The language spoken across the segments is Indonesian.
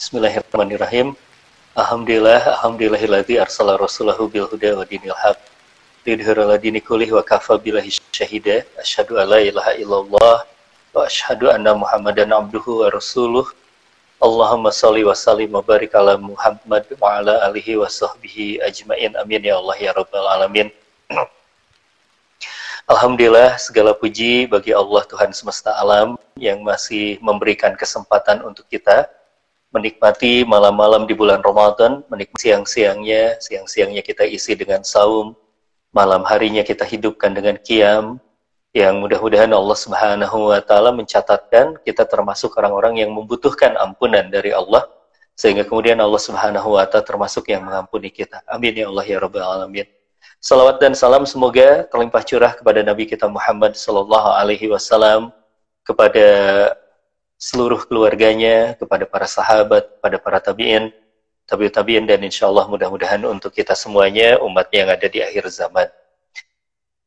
Bismillahirrahmanirrahim. Alhamdulillah, alhamdulillahilladzi arsala rasulahu bil huda wa dinil haq. Lidhura ladini kulih wa kafa billahi syahida. Asyhadu an la ilaha illallah wa asyhadu anna Muhammadan abduhu wa rasuluh. Allahumma salli wa sallim wa barik ala Muhammad wa ala alihi wa sahbihi ajmain. Amin ya Allah ya rabbal alamin. Alhamdulillah segala puji bagi Allah Tuhan semesta alam yang masih memberikan kesempatan untuk kita menikmati malam-malam di bulan Ramadan, menikmati siang-siangnya, siang-siangnya kita isi dengan saum, malam harinya kita hidupkan dengan kiam, yang mudah-mudahan Allah Subhanahu wa taala mencatatkan kita termasuk orang-orang yang membutuhkan ampunan dari Allah sehingga kemudian Allah Subhanahu wa taala termasuk yang mengampuni kita. Amin ya Allah ya rabbal alamin. Salawat dan salam semoga terlimpah curah kepada Nabi kita Muhammad sallallahu alaihi wasallam kepada seluruh keluarganya, kepada para sahabat, kepada para tabi'in, tabi'ut tabi'in dan insya Allah mudah-mudahan untuk kita semuanya umatnya yang ada di akhir zaman.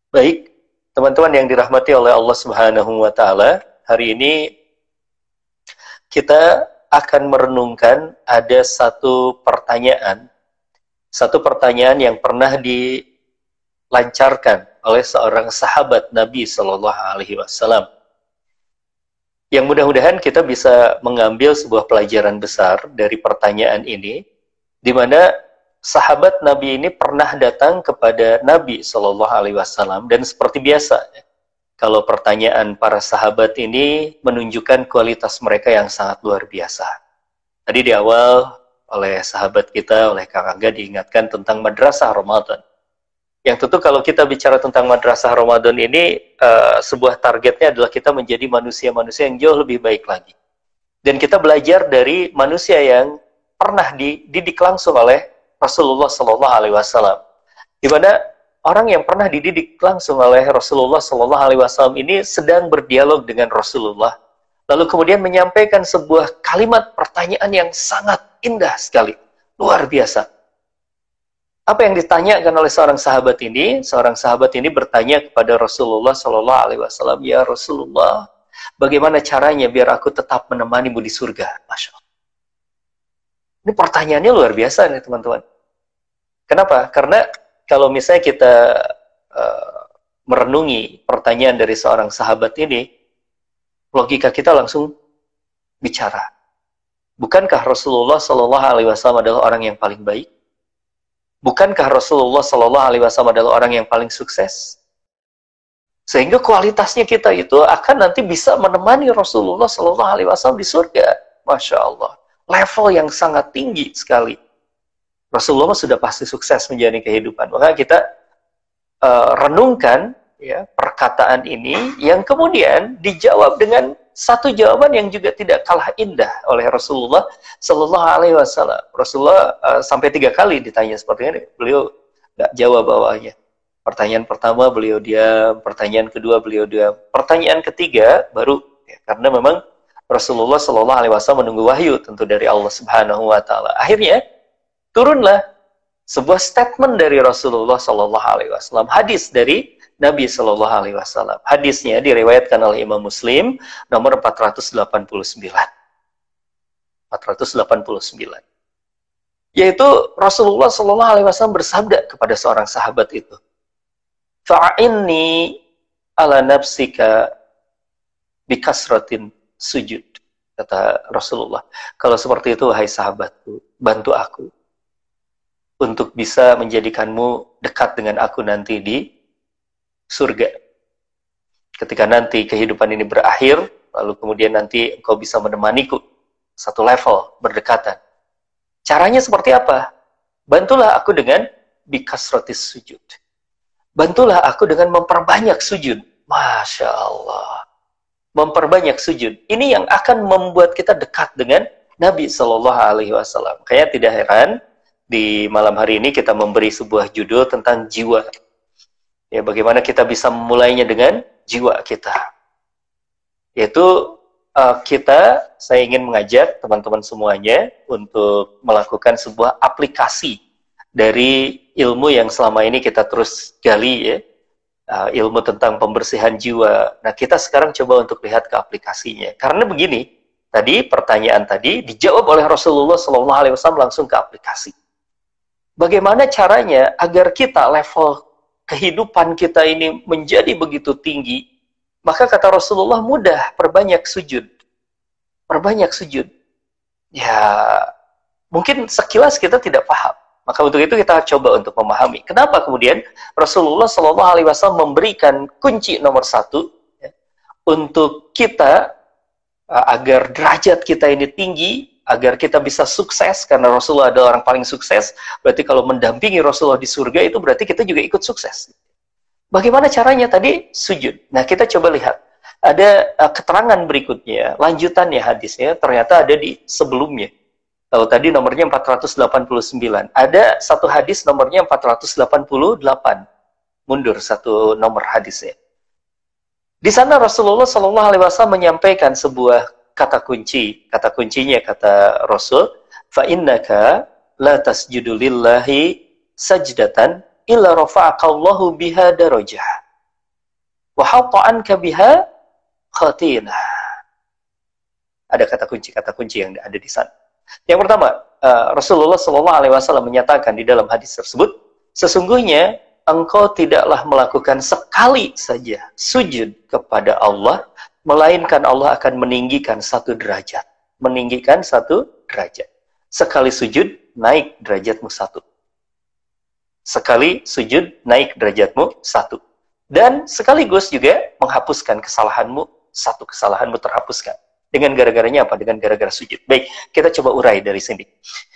Baik, teman-teman yang dirahmati oleh Allah Subhanahu wa taala, hari ini kita akan merenungkan ada satu pertanyaan satu pertanyaan yang pernah dilancarkan oleh seorang sahabat Nabi Shallallahu Alaihi Wasallam yang mudah-mudahan kita bisa mengambil sebuah pelajaran besar dari pertanyaan ini, di mana sahabat Nabi ini pernah datang kepada Nabi Shallallahu Alaihi Wasallam dan seperti biasa, kalau pertanyaan para sahabat ini menunjukkan kualitas mereka yang sangat luar biasa. Tadi di awal oleh sahabat kita, oleh Kang Angga diingatkan tentang madrasah Ramadan yang tentu kalau kita bicara tentang madrasah Ramadan ini uh, sebuah targetnya adalah kita menjadi manusia-manusia yang jauh lebih baik lagi. Dan kita belajar dari manusia yang pernah dididik langsung oleh Rasulullah Shallallahu Alaihi Wasallam. Di mana orang yang pernah dididik langsung oleh Rasulullah Shallallahu Alaihi Wasallam ini sedang berdialog dengan Rasulullah, lalu kemudian menyampaikan sebuah kalimat pertanyaan yang sangat indah sekali, luar biasa. Apa yang ditanyakan oleh seorang sahabat ini? Seorang sahabat ini bertanya kepada Rasulullah Shallallahu Alaihi Wasallam, ya Rasulullah, bagaimana caranya biar aku tetap menemanimu di surga? Masya Allah. Ini pertanyaannya luar biasa nih teman-teman. Kenapa? Karena kalau misalnya kita uh, merenungi pertanyaan dari seorang sahabat ini, logika kita langsung bicara. Bukankah Rasulullah Shallallahu Alaihi Wasallam adalah orang yang paling baik? Bukankah Rasulullah Shallallahu Alaihi Wasallam adalah orang yang paling sukses? Sehingga kualitasnya kita itu akan nanti bisa menemani Rasulullah Shallallahu Alaihi Wasallam di surga. Masya Allah. Level yang sangat tinggi sekali. Rasulullah sudah pasti sukses menjalani kehidupan. Maka kita uh, renungkan ya perkataan ini yang kemudian dijawab dengan satu jawaban yang juga tidak kalah indah oleh Rasulullah Shallallahu Alaihi Wasallam. Rasulullah uh, sampai tiga kali ditanya seperti ini, beliau nggak jawab awalnya. Pertanyaan pertama beliau diam, pertanyaan kedua beliau diam, pertanyaan ketiga baru ya, karena memang Rasulullah Shallallahu Alaihi Wasallam menunggu wahyu tentu dari Allah Subhanahu Wa Taala. Akhirnya turunlah sebuah statement dari Rasulullah Shallallahu Alaihi Wasallam, hadis dari Nabi Shallallahu Alaihi Wasallam. Hadisnya diriwayatkan oleh Imam Muslim nomor 489. 489. Yaitu Rasulullah Shallallahu Alaihi Wasallam bersabda kepada seorang sahabat itu, Fa'inni ala nafsika bikasratin sujud. Kata Rasulullah. Kalau seperti itu, wahai sahabatku, bantu aku untuk bisa menjadikanmu dekat dengan aku nanti di surga. Ketika nanti kehidupan ini berakhir, lalu kemudian nanti engkau bisa menemaniku satu level berdekatan. Caranya seperti apa? Bantulah aku dengan bikasrotis sujud. Bantulah aku dengan memperbanyak sujud. Masya Allah. Memperbanyak sujud. Ini yang akan membuat kita dekat dengan Nabi Shallallahu Alaihi Wasallam. Kayaknya tidak heran di malam hari ini kita memberi sebuah judul tentang jiwa Ya, bagaimana kita bisa memulainya dengan jiwa kita. Yaitu uh, kita, saya ingin mengajak teman-teman semuanya untuk melakukan sebuah aplikasi dari ilmu yang selama ini kita terus gali ya, uh, ilmu tentang pembersihan jiwa. Nah, kita sekarang coba untuk lihat ke aplikasinya. Karena begini, tadi pertanyaan tadi dijawab oleh Rasulullah Shallallahu Alaihi Wasallam langsung ke aplikasi. Bagaimana caranya agar kita level kehidupan kita ini menjadi begitu tinggi? Maka kata Rasulullah mudah, perbanyak sujud, perbanyak sujud. Ya, mungkin sekilas kita tidak paham. Maka untuk itu kita coba untuk memahami. Kenapa kemudian Rasulullah Wasallam memberikan kunci nomor satu ya, untuk kita agar derajat kita ini tinggi, agar kita bisa sukses karena Rasulullah adalah orang paling sukses. Berarti kalau mendampingi Rasulullah di surga itu berarti kita juga ikut sukses. Bagaimana caranya tadi sujud? Nah, kita coba lihat. Ada uh, keterangan berikutnya, lanjutannya hadisnya ternyata ada di sebelumnya. Kalau tadi nomornya 489. Ada satu hadis nomornya 488. Mundur satu nomor hadisnya. Di sana Rasulullah Shallallahu Alaihi Wasallam menyampaikan sebuah kata kunci, kata kuncinya kata Rasul, fa innaka la tasjudu lillahi sajdatan illa rafa'akallahu biha darajah wa anka biha khatina. Ada kata kunci kata kunci yang ada di sana. Yang pertama, uh, Rasulullah Shallallahu Alaihi Wasallam menyatakan di dalam hadis tersebut, sesungguhnya engkau tidaklah melakukan sekali saja sujud kepada Allah, melainkan Allah akan meninggikan satu derajat. Meninggikan satu derajat. Sekali sujud, naik derajatmu satu. Sekali sujud, naik derajatmu satu. Dan sekaligus juga menghapuskan kesalahanmu, satu kesalahanmu terhapuskan. Dengan gara-garanya apa? Dengan gara-gara sujud. Baik, kita coba urai dari sini.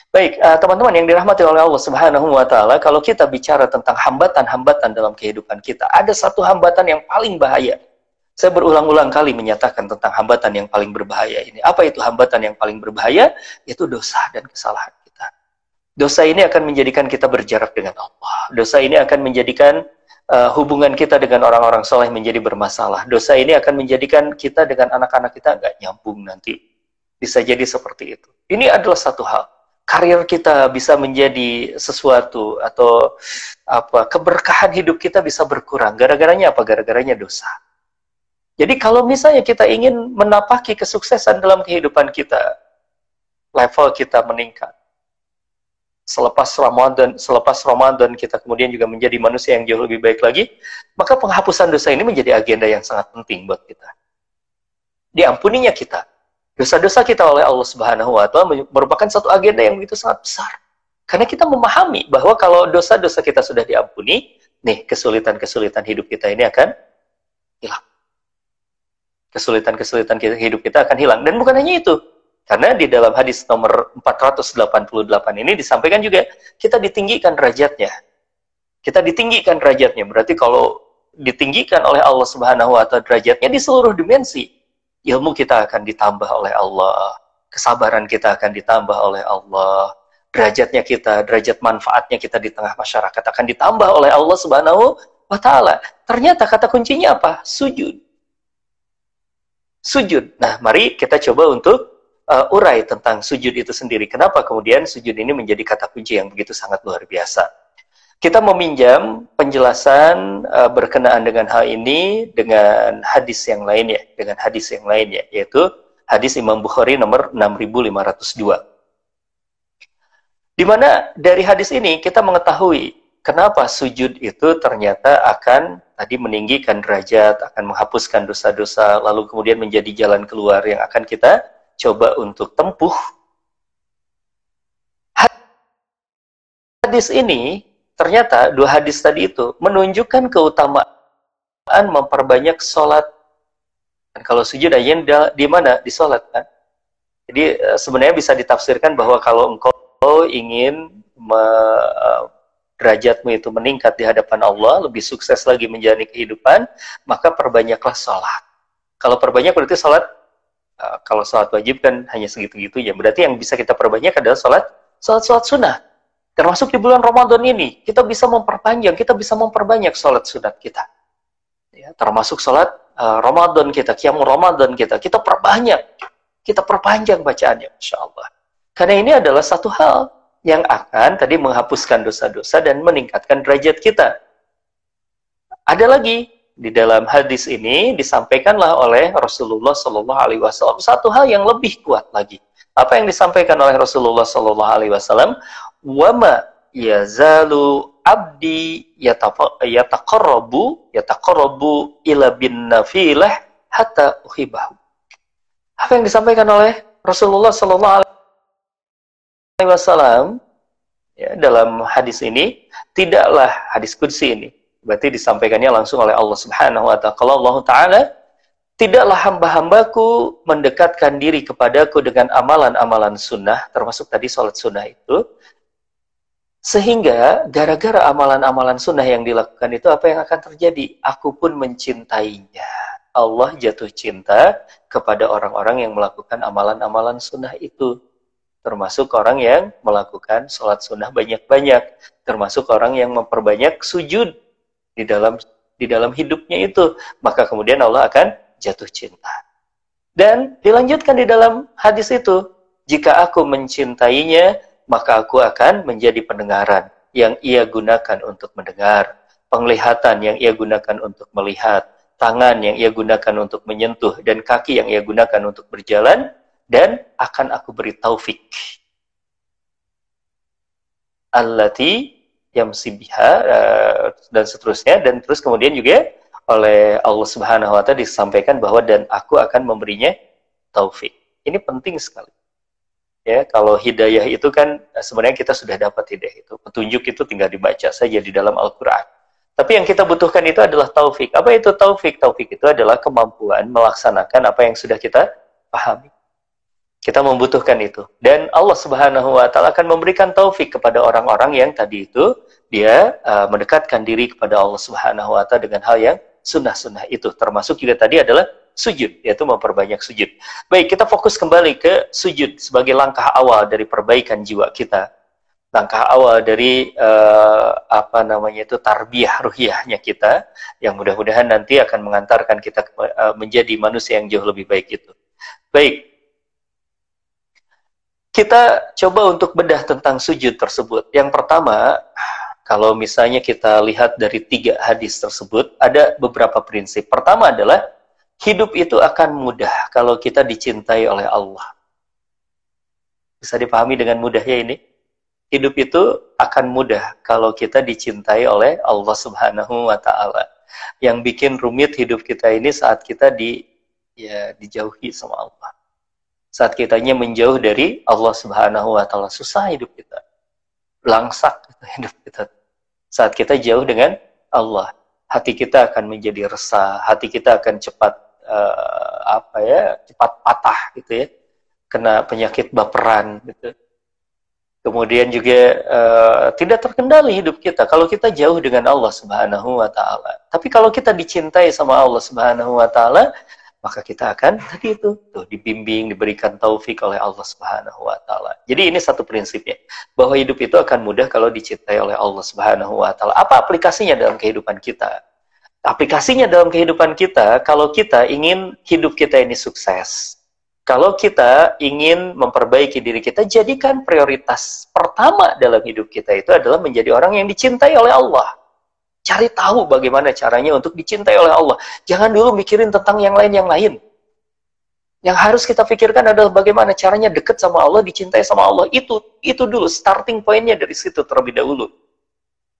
Baik, eh, teman-teman uh, yang dirahmati oleh Allah Subhanahu wa taala, kalau kita bicara tentang hambatan-hambatan dalam kehidupan kita, ada satu hambatan yang paling bahaya. Saya berulang-ulang kali menyatakan tentang hambatan yang paling berbahaya ini. Apa itu hambatan yang paling berbahaya? Itu dosa dan kesalahan kita. Dosa ini akan menjadikan kita berjarak dengan Allah. Dosa ini akan menjadikan uh, hubungan kita dengan orang-orang soleh menjadi bermasalah. Dosa ini akan menjadikan kita dengan anak-anak kita nggak nyambung nanti. Bisa jadi seperti itu. Ini adalah satu hal karir kita bisa menjadi sesuatu atau apa keberkahan hidup kita bisa berkurang gara-garanya apa gara-garanya dosa jadi kalau misalnya kita ingin menapaki kesuksesan dalam kehidupan kita level kita meningkat selepas Ramadan selepas Ramadan kita kemudian juga menjadi manusia yang jauh lebih baik lagi maka penghapusan dosa ini menjadi agenda yang sangat penting buat kita diampuninya kita Dosa-dosa kita oleh Allah Subhanahu wa taala merupakan satu agenda yang begitu sangat besar. Karena kita memahami bahwa kalau dosa-dosa kita sudah diampuni, nih kesulitan-kesulitan hidup kita ini akan hilang. Kesulitan-kesulitan hidup kita akan hilang. Dan bukan hanya itu. Karena di dalam hadis nomor 488 ini disampaikan juga kita ditinggikan derajatnya. Kita ditinggikan derajatnya. Berarti kalau ditinggikan oleh Allah Subhanahu wa taala derajatnya di seluruh dimensi ilmu kita akan ditambah oleh Allah, kesabaran kita akan ditambah oleh Allah, derajatnya kita, derajat manfaatnya kita di tengah masyarakat akan ditambah oleh Allah Subhanahu wa taala. Ternyata kata kuncinya apa? Sujud. Sujud. Nah, mari kita coba untuk uh, urai tentang sujud itu sendiri. Kenapa kemudian sujud ini menjadi kata kunci yang begitu sangat luar biasa? Kita meminjam penjelasan uh, berkenaan dengan hal ini dengan hadis yang lainnya, dengan hadis yang lainnya, yaitu hadis Imam Bukhari nomor 6502. Di mana dari hadis ini kita mengetahui kenapa sujud itu ternyata akan tadi meninggikan derajat, akan menghapuskan dosa-dosa, lalu kemudian menjadi jalan keluar yang akan kita coba untuk tempuh. Hadis ini ternyata dua hadis tadi itu menunjukkan keutamaan memperbanyak sholat. Dan kalau sujud aja di mana? Di sholat kan? Jadi eh, sebenarnya bisa ditafsirkan bahwa kalau engkau ingin me, uh, derajatmu itu meningkat di hadapan Allah, lebih sukses lagi menjalani kehidupan, maka perbanyaklah sholat. Kalau perbanyak berarti sholat, uh, kalau sholat wajib kan hanya segitu-gitu ya. Berarti yang bisa kita perbanyak adalah sholat, sholat-sholat sunnah. Termasuk di bulan Ramadan ini, kita bisa memperpanjang, kita bisa memperbanyak sholat sunat kita. Ya, termasuk sholat uh, Ramadan kita, kiamu Ramadan kita, kita perbanyak, kita perpanjang bacaannya, Insya Allah. Karena ini adalah satu hal yang akan tadi menghapuskan dosa-dosa dan meningkatkan derajat kita. Ada lagi, di dalam hadis ini disampaikanlah oleh Rasulullah Shallallahu Alaihi Wasallam satu hal yang lebih kuat lagi. Apa yang disampaikan oleh Rasulullah Shallallahu Alaihi Wasallam? Wama yazalu abdi yataqarrabu yataqarrabu ila bin nafilah hatta uhibahu. Apa yang disampaikan oleh Rasulullah Shallallahu Wasallam ya, dalam hadis ini tidaklah hadis kudsi ini Berarti disampaikannya langsung oleh Allah Subhanahu wa taala. Kalau Allah taala tidaklah hamba-hambaku mendekatkan diri kepadaku dengan amalan-amalan sunnah, termasuk tadi sholat sunnah itu, sehingga gara-gara amalan-amalan sunnah yang dilakukan itu apa yang akan terjadi? Aku pun mencintainya. Allah jatuh cinta kepada orang-orang yang melakukan amalan-amalan sunnah itu. Termasuk orang yang melakukan sholat sunnah banyak-banyak. Termasuk orang yang memperbanyak sujud di dalam di dalam hidupnya itu, maka kemudian Allah akan jatuh cinta. Dan dilanjutkan di dalam hadis itu, jika aku mencintainya, maka aku akan menjadi pendengaran yang ia gunakan untuk mendengar, penglihatan yang ia gunakan untuk melihat, tangan yang ia gunakan untuk menyentuh, dan kaki yang ia gunakan untuk berjalan, dan akan aku beri taufik. Allati yamsibiha uh, dan seterusnya dan terus kemudian juga oleh Allah Subhanahu wa taala disampaikan bahwa dan aku akan memberinya taufik. Ini penting sekali. Ya, kalau hidayah itu kan eh, sebenarnya kita sudah dapat hidayah itu. Petunjuk itu tinggal dibaca saja di dalam Al-Qur'an. Tapi yang kita butuhkan itu adalah taufik. Apa itu taufik? Taufik itu adalah kemampuan melaksanakan apa yang sudah kita pahami. Kita membutuhkan itu. Dan Allah Subhanahu wa taala akan memberikan taufik kepada orang-orang yang tadi itu dia uh, mendekatkan diri kepada Allah Subhanahu wa taala dengan hal yang sunnah-sunnah itu. Termasuk juga tadi adalah sujud, yaitu memperbanyak sujud. Baik, kita fokus kembali ke sujud sebagai langkah awal dari perbaikan jiwa kita. Langkah awal dari uh, apa namanya itu tarbiyah ruhiyahnya kita yang mudah-mudahan nanti akan mengantarkan kita uh, menjadi manusia yang jauh lebih baik itu. Baik, kita coba untuk bedah tentang sujud tersebut. Yang pertama, kalau misalnya kita lihat dari tiga hadis tersebut, ada beberapa prinsip. Pertama adalah, hidup itu akan mudah kalau kita dicintai oleh Allah. Bisa dipahami dengan mudahnya ini? Hidup itu akan mudah kalau kita dicintai oleh Allah Subhanahu wa taala. Yang bikin rumit hidup kita ini saat kita di ya dijauhi sama Allah saat kitanya menjauh dari Allah Subhanahu wa taala susah hidup kita. Langsak hidup kita. Saat kita jauh dengan Allah, hati kita akan menjadi resah, hati kita akan cepat uh, apa ya, cepat patah gitu ya. Kena penyakit baperan gitu. Kemudian juga uh, tidak terkendali hidup kita kalau kita jauh dengan Allah Subhanahu wa taala. Tapi kalau kita dicintai sama Allah Subhanahu wa taala, maka kita akan tadi itu tuh dibimbing, diberikan taufik oleh Allah Subhanahu wa taala. Jadi ini satu prinsipnya bahwa hidup itu akan mudah kalau dicintai oleh Allah Subhanahu wa taala. Apa aplikasinya dalam kehidupan kita? Aplikasinya dalam kehidupan kita kalau kita ingin hidup kita ini sukses. Kalau kita ingin memperbaiki diri kita, jadikan prioritas pertama dalam hidup kita itu adalah menjadi orang yang dicintai oleh Allah. Cari tahu bagaimana caranya untuk dicintai oleh Allah. Jangan dulu mikirin tentang yang lain yang lain. Yang harus kita pikirkan adalah bagaimana caranya deket sama Allah, dicintai sama Allah. Itu itu dulu starting pointnya dari situ terlebih dahulu.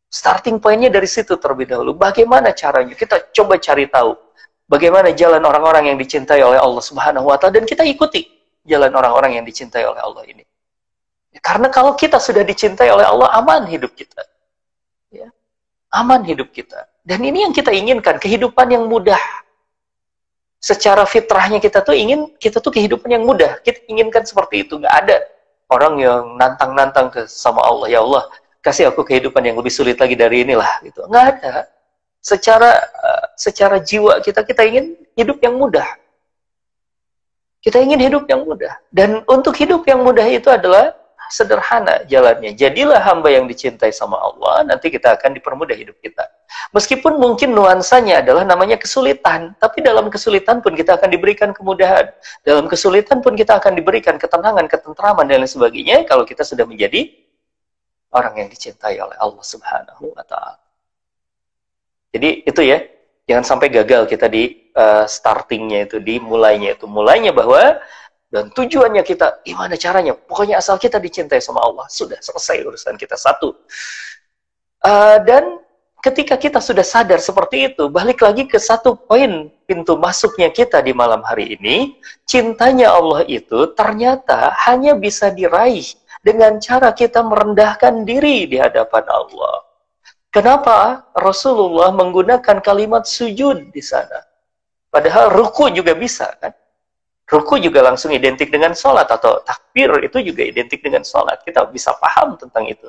Starting pointnya dari situ terlebih dahulu. Bagaimana caranya? Kita coba cari tahu. Bagaimana jalan orang-orang yang dicintai oleh Allah Subhanahu wa taala dan kita ikuti jalan orang-orang yang dicintai oleh Allah ini. Karena kalau kita sudah dicintai oleh Allah, aman hidup kita aman hidup kita. Dan ini yang kita inginkan, kehidupan yang mudah. Secara fitrahnya kita tuh ingin, kita tuh kehidupan yang mudah. Kita inginkan seperti itu. Nggak ada orang yang nantang-nantang ke sama Allah. Ya Allah, kasih aku kehidupan yang lebih sulit lagi dari inilah. Gitu. Nggak ada. Secara uh, secara jiwa kita, kita ingin hidup yang mudah. Kita ingin hidup yang mudah. Dan untuk hidup yang mudah itu adalah sederhana jalannya. Jadilah hamba yang dicintai sama Allah, nanti kita akan dipermudah hidup kita. Meskipun mungkin nuansanya adalah namanya kesulitan, tapi dalam kesulitan pun kita akan diberikan kemudahan. Dalam kesulitan pun kita akan diberikan ketenangan, ketentraman, dan lain sebagainya kalau kita sudah menjadi orang yang dicintai oleh Allah Subhanahu wa Ta'ala. Jadi itu ya, Jangan sampai gagal kita di uh, startingnya itu, di mulainya itu. Mulainya bahwa dan tujuannya kita gimana caranya? Pokoknya asal kita dicintai sama Allah, sudah selesai urusan kita satu. Uh, dan ketika kita sudah sadar seperti itu, balik lagi ke satu poin pintu masuknya kita di malam hari ini, cintanya Allah itu ternyata hanya bisa diraih dengan cara kita merendahkan diri di hadapan Allah. Kenapa Rasulullah menggunakan kalimat sujud di sana? Padahal ruku juga bisa kan? Ruku juga langsung identik dengan sholat atau takbir itu juga identik dengan sholat. Kita bisa paham tentang itu.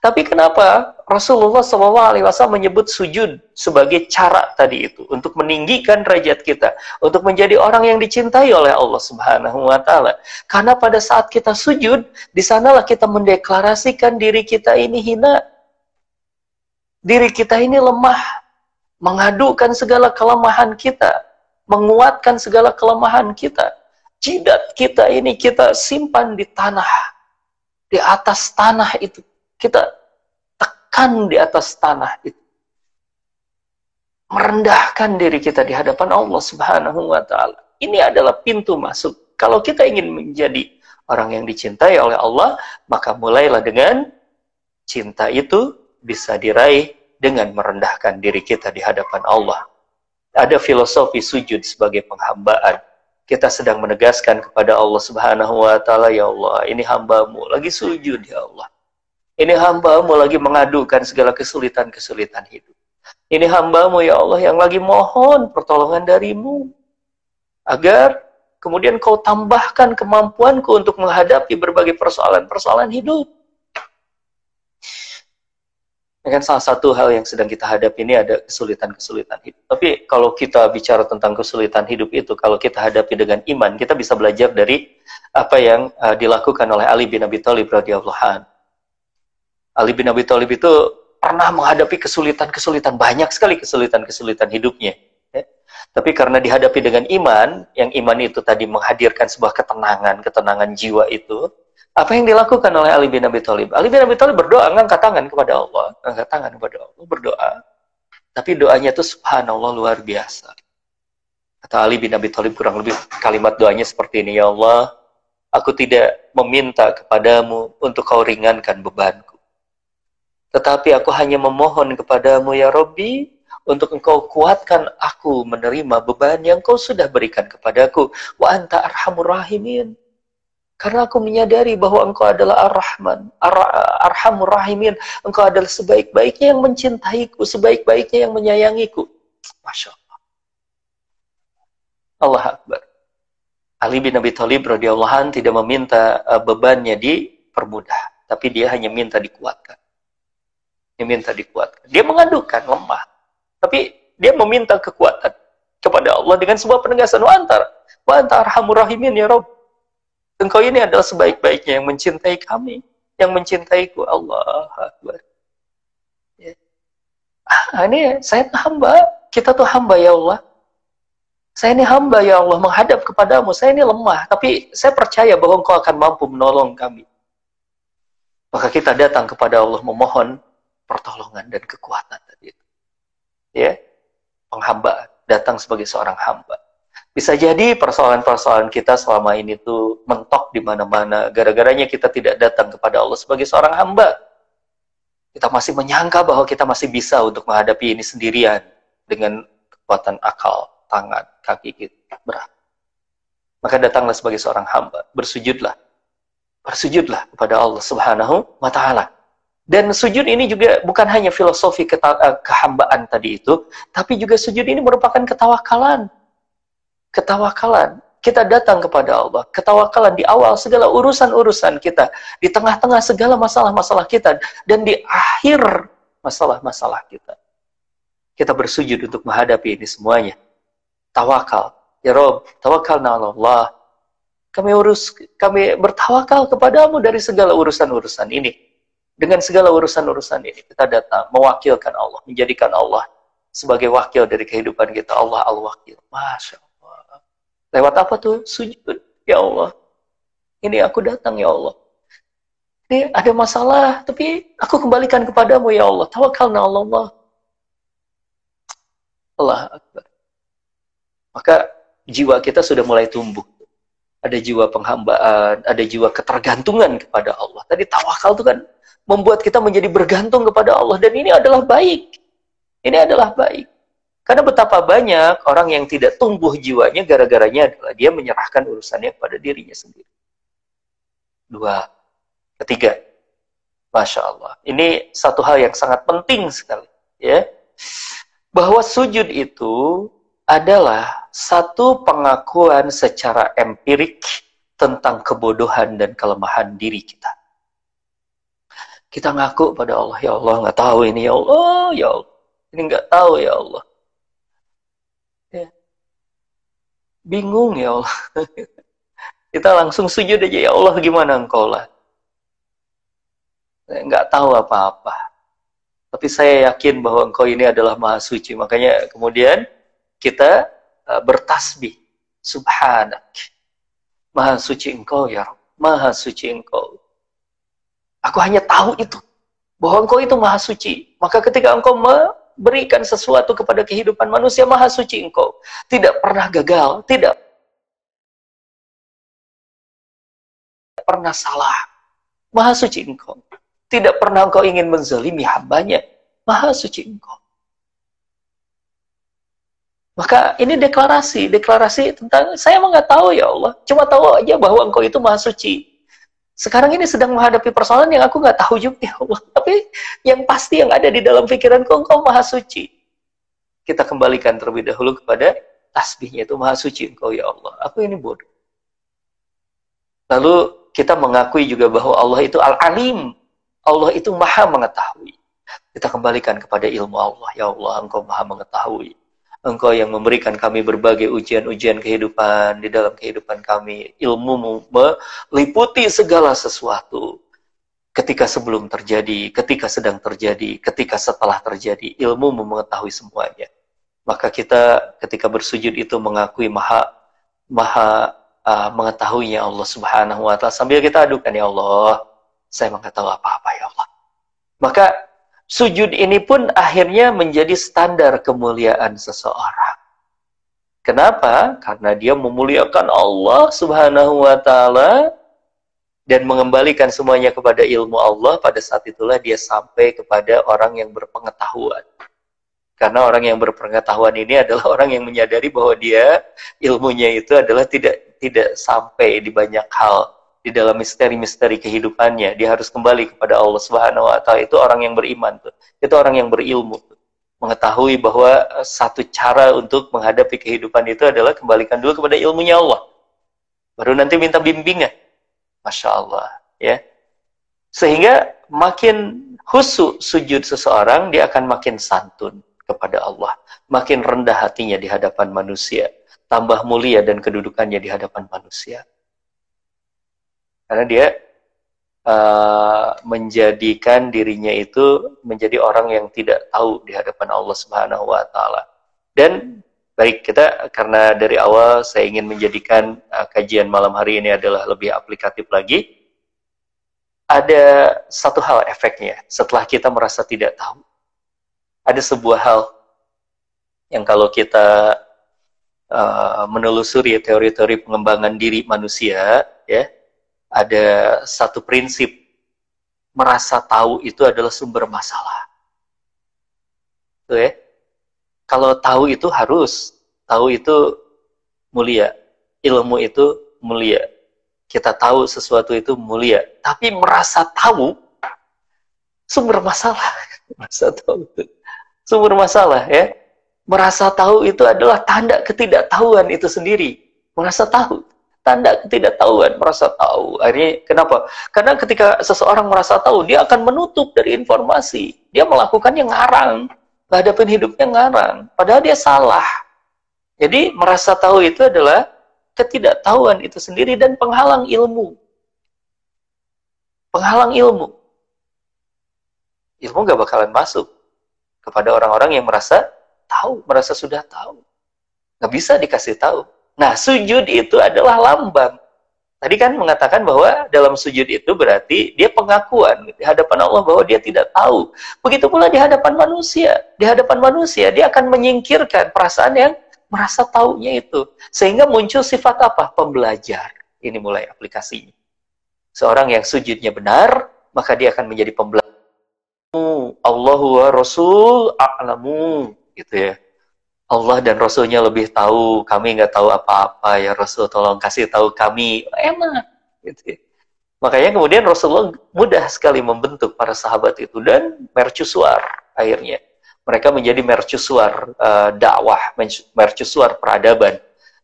Tapi kenapa Rasulullah SAW menyebut sujud sebagai cara tadi itu untuk meninggikan derajat kita, untuk menjadi orang yang dicintai oleh Allah Subhanahu Wa Taala? Karena pada saat kita sujud, di sanalah kita mendeklarasikan diri kita ini hina, diri kita ini lemah, mengadukan segala kelemahan kita, menguatkan segala kelemahan kita. Jidat kita ini kita simpan di tanah, di atas tanah itu. Kita tekan di atas tanah itu. Merendahkan diri kita di hadapan Allah Subhanahu wa taala. Ini adalah pintu masuk. Kalau kita ingin menjadi orang yang dicintai oleh Allah, maka mulailah dengan cinta itu bisa diraih dengan merendahkan diri kita di hadapan Allah. Ada filosofi sujud sebagai penghambaan. Kita sedang menegaskan kepada Allah Subhanahu wa taala, ya Allah, ini hambamu lagi sujud ya Allah. Ini hambamu lagi mengadukan segala kesulitan-kesulitan hidup. Ini hambamu ya Allah yang lagi mohon pertolongan darimu. Agar kemudian kau tambahkan kemampuanku untuk menghadapi berbagai persoalan-persoalan hidup. Ini kan salah satu hal yang sedang kita hadapi ini ada kesulitan-kesulitan hidup. Tapi kalau kita bicara tentang kesulitan hidup itu, kalau kita hadapi dengan iman, kita bisa belajar dari apa yang uh, dilakukan oleh Ali bin Abi Thalib radhiyallahu an. Ali bin Abi Thalib itu pernah menghadapi kesulitan-kesulitan banyak sekali kesulitan-kesulitan hidupnya. Ya. Tapi karena dihadapi dengan iman, yang iman itu tadi menghadirkan sebuah ketenangan, ketenangan jiwa itu, apa yang dilakukan oleh Ali bin Abi Thalib? Ali bin Abi Thalib berdoa, ngangkat tangan kepada Allah, ngangkat tangan kepada Allah, berdoa. Tapi doanya itu subhanallah luar biasa. Kata Ali bin Abi Thalib kurang lebih kalimat doanya seperti ini, Ya Allah, aku tidak meminta kepadamu untuk kau ringankan bebanku. Tetapi aku hanya memohon kepadamu, Ya Robbi, untuk engkau kuatkan aku menerima beban yang kau sudah berikan kepadaku. Wa anta arhamur rahimin karena aku menyadari bahwa engkau adalah Ar-Rahman, Ar Arhamur Rahimin. Engkau adalah sebaik-baiknya yang mencintaiku, sebaik-baiknya yang menyayangiku. Masya Allah. Allah Akbar. Ali bin Abi Thalib radhiyallahu tidak meminta uh, bebannya dipermudah, tapi dia hanya minta dikuatkan. Dia minta dikuatkan. Dia mengadukan lemah, tapi dia meminta kekuatan kepada Allah dengan sebuah penegasan wa antar wa antar arhamur rahimin ya Rabb Engkau ini adalah sebaik-baiknya yang mencintai kami, yang mencintaiku. Allah Akbar. Ya. Ah, ini saya hamba, kita tuh hamba ya Allah. Saya ini hamba ya Allah, menghadap kepadamu. Saya ini lemah, tapi saya percaya bahwa engkau akan mampu menolong kami. Maka kita datang kepada Allah memohon pertolongan dan kekuatan tadi itu. Ya, penghamba datang sebagai seorang hamba. Bisa jadi persoalan-persoalan kita selama ini tuh mentok di mana-mana. Gara-garanya kita tidak datang kepada Allah sebagai seorang hamba. Kita masih menyangka bahwa kita masih bisa untuk menghadapi ini sendirian dengan kekuatan akal, tangan, kaki kita. Berat. Maka datanglah sebagai seorang hamba. Bersujudlah. Bersujudlah kepada Allah subhanahu wa ta'ala. Dan sujud ini juga bukan hanya filosofi eh, kehambaan tadi itu, tapi juga sujud ini merupakan ketawakalan ketawakalan. Kita datang kepada Allah, ketawakalan di awal segala urusan-urusan kita, di tengah-tengah segala masalah-masalah kita, dan di akhir masalah-masalah kita. Kita bersujud untuk menghadapi ini semuanya. Tawakal. Ya Rob, tawakal na Allah. Kami urus, kami bertawakal kepadamu dari segala urusan-urusan ini. Dengan segala urusan-urusan ini, kita datang mewakilkan Allah, menjadikan Allah sebagai wakil dari kehidupan kita. Allah al-wakil. Masya Allah. Lewat apa tuh? Sujud. Ya Allah. Ini aku datang ya Allah. Ini ada masalah, tapi aku kembalikan kepadamu ya Allah. Tawakalna Allah. Allah Akbar. Maka jiwa kita sudah mulai tumbuh. Ada jiwa penghambaan, ada jiwa ketergantungan kepada Allah. Tadi tawakal itu kan membuat kita menjadi bergantung kepada Allah. Dan ini adalah baik. Ini adalah baik. Karena betapa banyak orang yang tidak tumbuh jiwanya gara-garanya adalah dia menyerahkan urusannya kepada dirinya sendiri. Dua. Ketiga. Masya Allah. Ini satu hal yang sangat penting sekali. ya Bahwa sujud itu adalah satu pengakuan secara empirik tentang kebodohan dan kelemahan diri kita. Kita ngaku pada Allah, ya Allah nggak tahu ini ya Allah, ya Allah. Ini nggak tahu ya Allah. Ya. Bingung ya Allah. Kita langsung sujud aja ya Allah gimana engkau lah. Nggak tahu apa-apa. Tapi saya yakin bahwa engkau ini adalah maha suci. Makanya kemudian kita uh, bertasbih. Subhanak. Maha suci engkau ya Rabb. Maha suci engkau. Aku hanya tahu itu. Bahwa engkau itu maha suci. Maka ketika engkau memberikan sesuatu kepada kehidupan manusia, maha suci engkau. Tidak pernah gagal. Tidak pernah salah. Maha suci engkau. Tidak pernah engkau ingin menzalimi hambanya. Maha suci engkau. Maka ini deklarasi, deklarasi tentang saya emang nggak tahu ya Allah, cuma tahu aja bahwa Engkau itu maha suci. Sekarang ini sedang menghadapi persoalan yang aku nggak tahu juga ya Allah, tapi yang pasti yang ada di dalam pikiranku Engkau maha suci. Kita kembalikan terlebih dahulu kepada tasbihnya itu maha suci Engkau ya Allah. Aku ini bodoh. Lalu kita mengakui juga bahwa Allah itu al-alim. Allah itu maha mengetahui. Kita kembalikan kepada ilmu Allah. Ya Allah, Engkau maha mengetahui Engkau yang memberikan kami berbagai ujian-ujian kehidupan di dalam kehidupan kami. Ilmumu meliputi segala sesuatu. Ketika sebelum terjadi, ketika sedang terjadi, ketika setelah terjadi, ilmu mengetahui semuanya. Maka kita ketika bersujud itu mengakui maha maha uh, mengetahuinya Allah Subhanahu wa taala sambil kita adukan ya Allah, saya mengetahui apa-apa ya Allah. Maka sujud ini pun akhirnya menjadi standar kemuliaan seseorang. Kenapa? Karena dia memuliakan Allah Subhanahu wa taala dan mengembalikan semuanya kepada ilmu Allah, pada saat itulah dia sampai kepada orang yang berpengetahuan. Karena orang yang berpengetahuan ini adalah orang yang menyadari bahwa dia ilmunya itu adalah tidak tidak sampai di banyak hal di dalam misteri-misteri kehidupannya. Dia harus kembali kepada Allah Subhanahu wa taala. Itu orang yang beriman tuh. Itu orang yang berilmu tuh. Mengetahui bahwa eh, satu cara untuk menghadapi kehidupan itu adalah kembalikan dulu kepada ilmunya Allah. Baru nanti minta bimbingan. Masya Allah. Ya. Sehingga makin khusyuk sujud seseorang, dia akan makin santun kepada Allah. Makin rendah hatinya di hadapan manusia. Tambah mulia dan kedudukannya di hadapan manusia karena dia uh, menjadikan dirinya itu menjadi orang yang tidak tahu di hadapan Allah Subhanahu wa taala. Dan baik kita karena dari awal saya ingin menjadikan uh, kajian malam hari ini adalah lebih aplikatif lagi. Ada satu hal efeknya setelah kita merasa tidak tahu. Ada sebuah hal yang kalau kita uh, menelusuri teori-teori pengembangan diri manusia, ya, ada satu prinsip merasa tahu itu adalah sumber masalah. Tuh ya. Kalau tahu itu harus, tahu itu mulia, ilmu itu mulia. Kita tahu sesuatu itu mulia, tapi merasa tahu sumber masalah. Merasa tahu itu sumber masalah ya. Merasa tahu itu adalah tanda ketidaktahuan itu sendiri. Merasa tahu tanda ketidaktahuan, merasa tahu. Akhirnya kenapa? Karena ketika seseorang merasa tahu, dia akan menutup dari informasi. Dia melakukan yang ngarang, menghadapi hidupnya ngarang. Padahal dia salah. Jadi merasa tahu itu adalah ketidaktahuan itu sendiri dan penghalang ilmu. Penghalang ilmu. Ilmu gak bakalan masuk kepada orang-orang yang merasa tahu, merasa sudah tahu. Gak bisa dikasih tahu. Nah, sujud itu adalah lambang. Tadi kan mengatakan bahwa dalam sujud itu berarti dia pengakuan di hadapan Allah bahwa dia tidak tahu. Begitu pula di hadapan manusia. Di hadapan manusia dia akan menyingkirkan perasaan yang merasa taunya itu. Sehingga muncul sifat apa? Pembelajar. Ini mulai aplikasinya. Seorang yang sujudnya benar, maka dia akan menjadi pembelajar. Allahu wa Rasul a'lamu. Gitu ya. Allah dan Rasulnya lebih tahu, kami nggak tahu apa-apa ya Rasul, tolong kasih tahu kami, enak. Gitu. Ya. Makanya kemudian Rasulullah mudah sekali membentuk para sahabat itu dan mercusuar akhirnya. Mereka menjadi mercusuar uh, dakwah, mercusuar peradaban.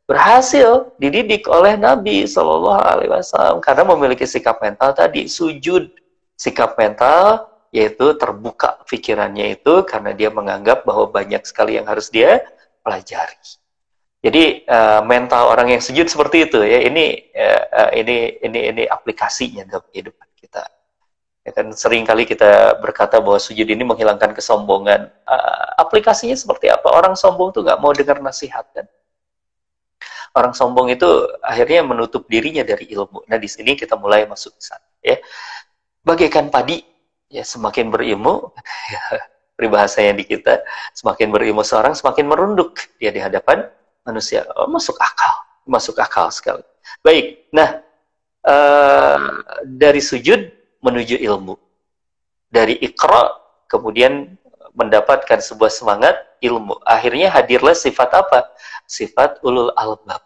Berhasil dididik oleh Nabi Shallallahu Alaihi Wasallam karena memiliki sikap mental tadi sujud, sikap mental yaitu terbuka pikirannya itu karena dia menganggap bahwa banyak sekali yang harus dia pelajari. Jadi uh, mental orang yang sujud seperti itu ya ini uh, ini ini ini aplikasinya dalam kehidupan kita. Ya kan sering kali kita berkata bahwa sujud ini menghilangkan kesombongan. Uh, aplikasinya seperti apa? Orang sombong tuh nggak mau dengar nasihat kan. Orang sombong itu akhirnya menutup dirinya dari ilmu. Nah di sini kita mulai masuk ke sana ya. Bagaikan padi ya semakin berilmu ya, peribahasanya di kita semakin berilmu seorang semakin merunduk dia di hadapan manusia. Oh, masuk akal masuk akal sekali. Baik nah uh, dari sujud menuju ilmu. Dari ikra kemudian mendapatkan sebuah semangat ilmu. Akhirnya hadirlah sifat apa? Sifat ulul albab.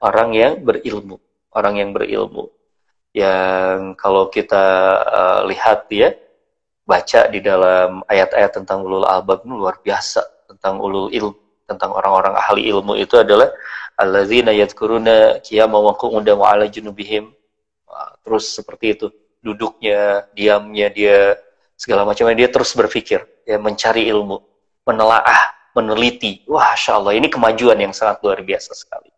Orang yang berilmu orang yang berilmu. Yang kalau kita uh, lihat ya baca di dalam ayat-ayat tentang ulul albab itu luar biasa. Tentang ulul ilm tentang orang-orang ahli ilmu itu adalah alladzina yadhkuruna qiyama wa qu'udan wa ala junubihim. Terus seperti itu duduknya diamnya dia segala macamnya. Dia terus berpikir ya mencari ilmu menelaah meneliti. Wah Allah ini kemajuan yang sangat luar biasa sekali.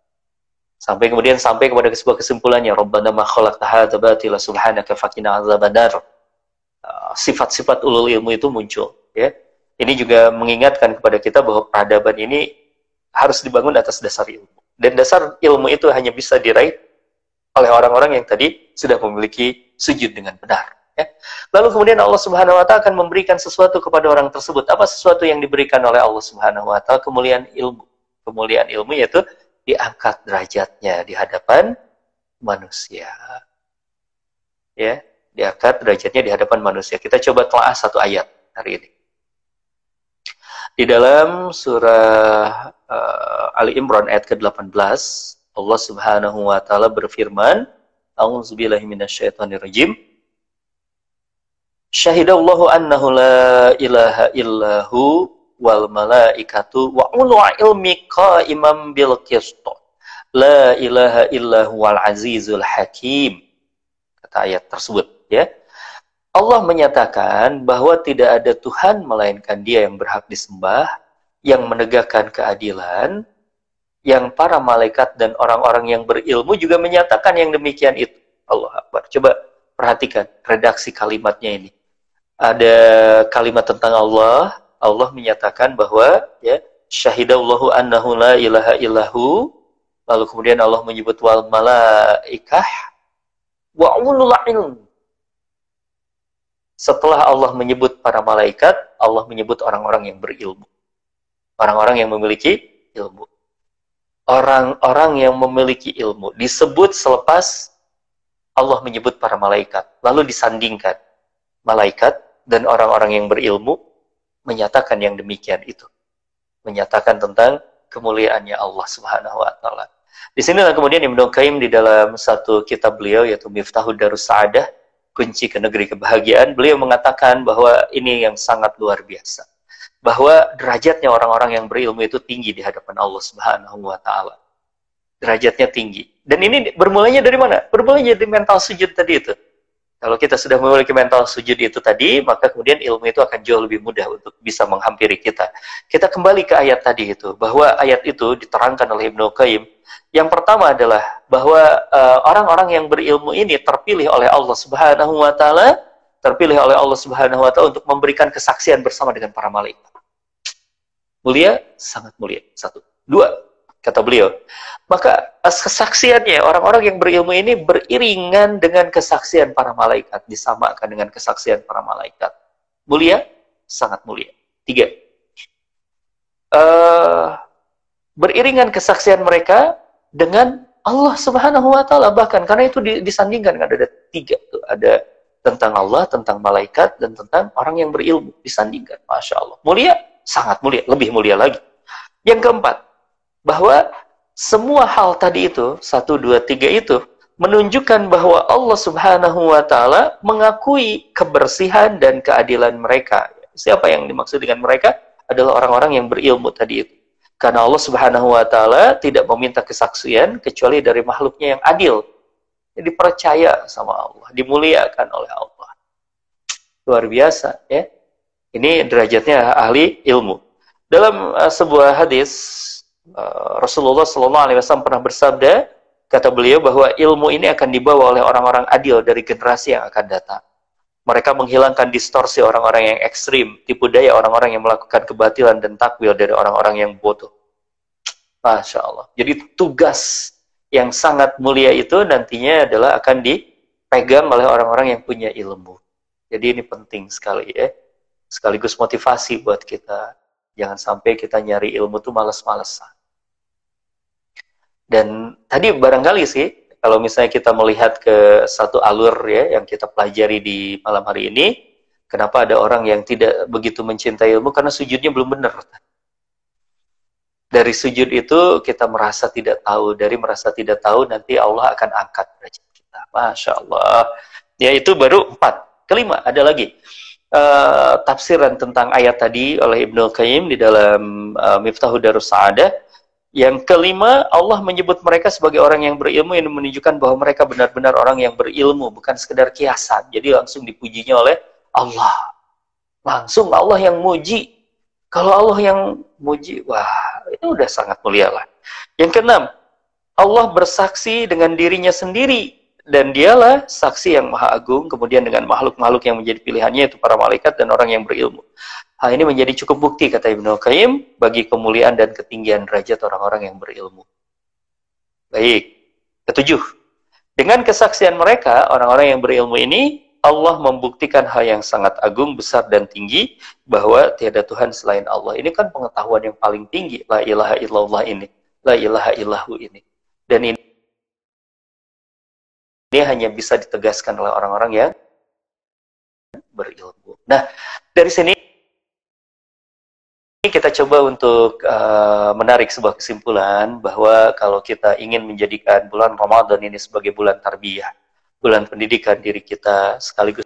Sampai kemudian sampai kepada sebuah kesimpulannya rabbana ma khalaqta hadza batila subhanaka faqina sifat-sifat ulul ilmu itu muncul ya. Ini juga mengingatkan kepada kita bahwa peradaban ini harus dibangun atas dasar ilmu. Dan dasar ilmu itu hanya bisa diraih oleh orang-orang yang tadi sudah memiliki sujud dengan benar ya. lalu kemudian Allah Subhanahu wa taala akan memberikan sesuatu kepada orang tersebut. Apa sesuatu yang diberikan oleh Allah Subhanahu wa taala? Kemuliaan ilmu. Kemuliaan ilmu yaitu diangkat derajatnya di hadapan manusia ya diangkat derajatnya di hadapan manusia. Kita coba telah satu ayat hari ini. Di dalam surah uh, Ali Imran ayat ke-18, Allah Subhanahu wa taala berfirman, A'udzubillahi minasyaitonirrajim. Syahidallahu annahu la ilaha illahu wal malaikatu wa ulul ilmi qaimam bil qist. La ilaha illahu wal azizul hakim. Kata ayat tersebut ya Allah menyatakan bahwa tidak ada Tuhan melainkan Dia yang berhak disembah, yang menegakkan keadilan, yang para malaikat dan orang-orang yang berilmu juga menyatakan yang demikian itu. Allah Akbar. Coba perhatikan redaksi kalimatnya ini. Ada kalimat tentang Allah, Allah menyatakan bahwa ya syahidallahu annahu la ilaha illahu lalu kemudian Allah menyebut wal malaikah wa ulul ilm setelah Allah menyebut para malaikat, Allah menyebut orang-orang yang berilmu. Orang-orang yang memiliki ilmu. Orang-orang yang memiliki ilmu disebut selepas Allah menyebut para malaikat. Lalu disandingkan. Malaikat dan orang-orang yang berilmu menyatakan yang demikian itu. Menyatakan tentang kemuliaannya Allah Subhanahu wa taala. Di sinilah kemudian Ibnu Qayyim di dalam satu kitab beliau yaitu Miftahud Darus Sa'adah kunci ke negeri kebahagiaan, beliau mengatakan bahwa ini yang sangat luar biasa. Bahwa derajatnya orang-orang yang berilmu itu tinggi di hadapan Allah Subhanahu wa taala. Derajatnya tinggi. Dan ini bermulanya dari mana? Bermulanya dari mental sujud tadi itu. Kalau kita sudah memiliki mental sujud itu tadi, maka kemudian ilmu itu akan jauh lebih mudah untuk bisa menghampiri kita. Kita kembali ke ayat tadi itu, bahwa ayat itu diterangkan oleh Ibnu Qayyim yang pertama adalah bahwa eh, orang-orang uh, yang berilmu ini terpilih oleh Allah Subhanahu wa taala, terpilih oleh Allah Subhanahu wa taala untuk memberikan kesaksian bersama dengan para malaikat. Mulia, sangat mulia. Satu. Dua, kata beliau. Maka kesaksiannya orang-orang yang berilmu ini beriringan dengan kesaksian para malaikat, disamakan dengan kesaksian para malaikat. Mulia, sangat mulia. Tiga. Uh, beriringan kesaksian mereka dengan Allah Subhanahu wa taala bahkan karena itu disandingkan kan ada tiga tuh ada tentang Allah, tentang malaikat dan tentang orang yang berilmu disandingkan. Masya Allah. Mulia, sangat mulia, lebih mulia lagi. Yang keempat, bahwa semua hal tadi itu, satu, dua, tiga itu, menunjukkan bahwa Allah subhanahu wa ta'ala mengakui kebersihan dan keadilan mereka. Siapa yang dimaksud dengan mereka? Adalah orang-orang yang berilmu tadi itu. Karena Allah subhanahu wa ta'ala tidak meminta kesaksian kecuali dari makhluknya yang adil. Jadi percaya sama Allah, dimuliakan oleh Allah. Luar biasa ya. Ini derajatnya ahli ilmu. Dalam uh, sebuah hadis uh, Rasulullah Shallallahu Alaihi Wasallam pernah bersabda, kata beliau bahwa ilmu ini akan dibawa oleh orang-orang adil dari generasi yang akan datang. Mereka menghilangkan distorsi orang-orang yang ekstrim, tipu daya orang-orang yang melakukan kebatilan dan takwil dari orang-orang yang bodoh. Masya Allah. Jadi tugas yang sangat mulia itu nantinya adalah akan dipegang oleh orang-orang yang punya ilmu. Jadi ini penting sekali ya. Sekaligus motivasi buat kita Jangan sampai kita nyari ilmu tuh males-malesan. Dan tadi barangkali sih, kalau misalnya kita melihat ke satu alur ya yang kita pelajari di malam hari ini, kenapa ada orang yang tidak begitu mencintai ilmu karena sujudnya belum benar. Dari sujud itu kita merasa tidak tahu, dari merasa tidak tahu nanti Allah akan angkat derajat kita. Masya Allah. Ya itu baru empat. Kelima ada lagi uh, tafsiran tentang ayat tadi oleh Ibnu Qayyim di dalam uh, Miftahul Darus Sa'adah. Yang kelima, Allah menyebut mereka sebagai orang yang berilmu yang menunjukkan bahwa mereka benar-benar orang yang berilmu, bukan sekedar kiasan. Jadi langsung dipujinya oleh Allah. Langsung Allah yang muji. Kalau Allah yang muji, wah itu udah sangat mulia lah. Yang keenam, Allah bersaksi dengan dirinya sendiri dan dialah saksi yang maha agung kemudian dengan makhluk-makhluk yang menjadi pilihannya itu para malaikat dan orang yang berilmu. Hal ini menjadi cukup bukti kata Ibnu Qayyim bagi kemuliaan dan ketinggian derajat orang-orang yang berilmu. Baik ketujuh. Dengan kesaksian mereka orang-orang yang berilmu ini Allah membuktikan hal yang sangat agung, besar dan tinggi bahwa tiada Tuhan selain Allah. Ini kan pengetahuan yang paling tinggi. La ilaha illallah ini, la ilaha illahu ini. Dan ini ini hanya bisa ditegaskan oleh orang-orang yang berilmu. Nah, dari sini kita coba untuk uh, menarik sebuah kesimpulan bahwa kalau kita ingin menjadikan bulan Ramadan ini sebagai bulan tarbiyah, bulan pendidikan diri kita sekaligus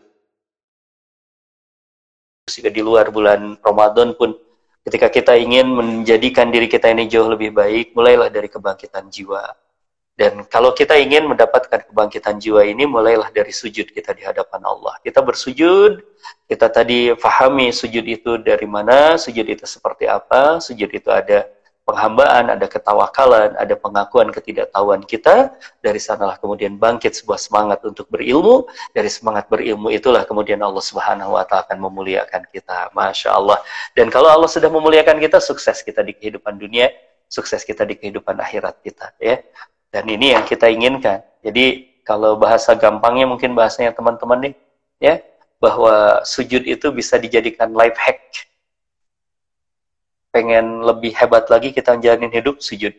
juga di luar bulan Ramadan pun ketika kita ingin menjadikan diri kita ini jauh lebih baik, mulailah dari kebangkitan jiwa dan kalau kita ingin mendapatkan kebangkitan jiwa ini, mulailah dari sujud kita di hadapan Allah. Kita bersujud, kita tadi fahami sujud itu dari mana, sujud itu seperti apa, sujud itu ada penghambaan, ada ketawakalan, ada pengakuan ketidaktahuan kita. Dari sanalah kemudian bangkit sebuah semangat untuk berilmu. Dari semangat berilmu itulah kemudian Allah Subhanahu wa taala akan memuliakan kita. Masya Allah. Dan kalau Allah sudah memuliakan kita, sukses kita di kehidupan dunia, sukses kita di kehidupan akhirat kita ya. Dan ini yang kita inginkan. Jadi kalau bahasa gampangnya mungkin bahasanya teman-teman nih, ya, bahwa sujud itu bisa dijadikan life hack. Pengen lebih hebat lagi kita menjalani hidup, sujud.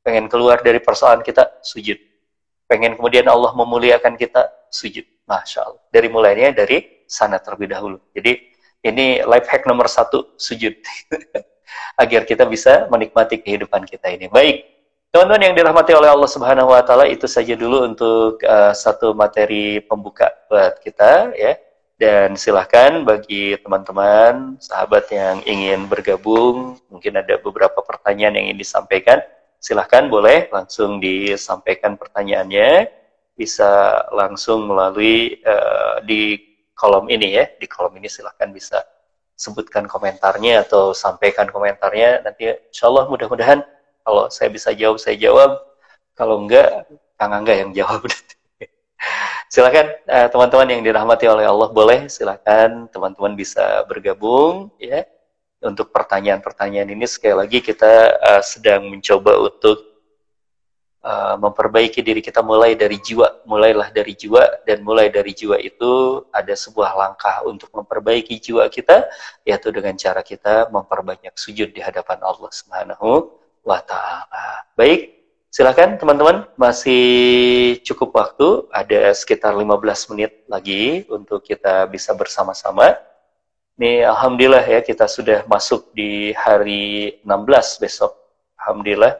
Pengen keluar dari persoalan kita, sujud. Pengen kemudian Allah memuliakan kita, sujud. Masya Allah. Dari mulainya dari sana terlebih dahulu. Jadi ini life hack nomor satu, sujud. Agar kita bisa menikmati kehidupan kita ini. Baik, Teman-teman yang dirahmati oleh Allah Subhanahu wa taala itu saja dulu untuk uh, satu materi pembuka buat kita ya. Dan silahkan bagi teman-teman, sahabat yang ingin bergabung, mungkin ada beberapa pertanyaan yang ingin disampaikan, silahkan boleh langsung disampaikan pertanyaannya, bisa langsung melalui uh, di kolom ini ya, di kolom ini silahkan bisa sebutkan komentarnya atau sampaikan komentarnya, nanti insya Allah mudah-mudahan kalau saya bisa jawab, saya jawab. Kalau enggak, Kang Angga yang jawab. silakan eh, teman-teman yang dirahmati oleh Allah boleh silakan teman-teman bisa bergabung ya untuk pertanyaan-pertanyaan ini sekali lagi kita uh, sedang mencoba untuk uh, memperbaiki diri kita mulai dari jiwa, mulailah dari jiwa dan mulai dari jiwa itu ada sebuah langkah untuk memperbaiki jiwa kita yaitu dengan cara kita memperbanyak sujud di hadapan Allah Subhanahu wa taala. Baik, silakan teman-teman masih cukup waktu ada sekitar 15 menit lagi untuk kita bisa bersama-sama ini Alhamdulillah ya kita sudah masuk di hari 16 besok. Alhamdulillah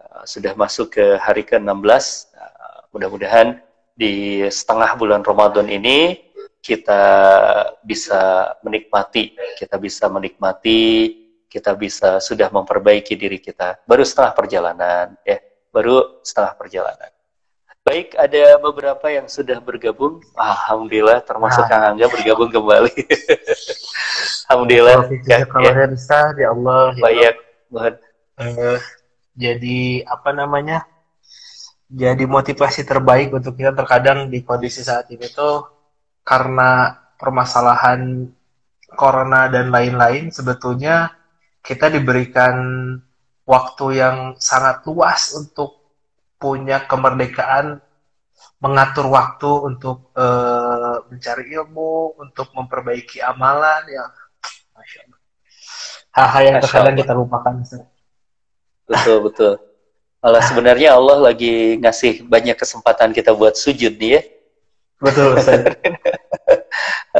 uh, sudah masuk ke hari ke-16. Uh, mudah-mudahan di setengah bulan Ramadan ini kita bisa menikmati, kita bisa menikmati, kita bisa sudah memperbaiki diri kita. Baru setengah perjalanan ya, baru setengah perjalanan. Baik, ada beberapa yang sudah bergabung. Alhamdulillah, termasuk ah. Kang Angga bergabung kembali. Alhamdulillah. Ya, kalau ya. Ustaz, ya Allah. Banyak. Ya uh, jadi apa namanya? Jadi motivasi terbaik untuk kita terkadang di kondisi saat ini tuh karena permasalahan corona dan lain-lain sebetulnya kita diberikan waktu yang sangat luas untuk punya kemerdekaan mengatur waktu untuk uh, mencari ilmu, untuk memperbaiki amalan, ya, masya Allah. Hal-hal yang terkadang kita lupakan. Betul betul. Allah sebenarnya Allah lagi ngasih banyak kesempatan kita buat sujud nih ya. Betul.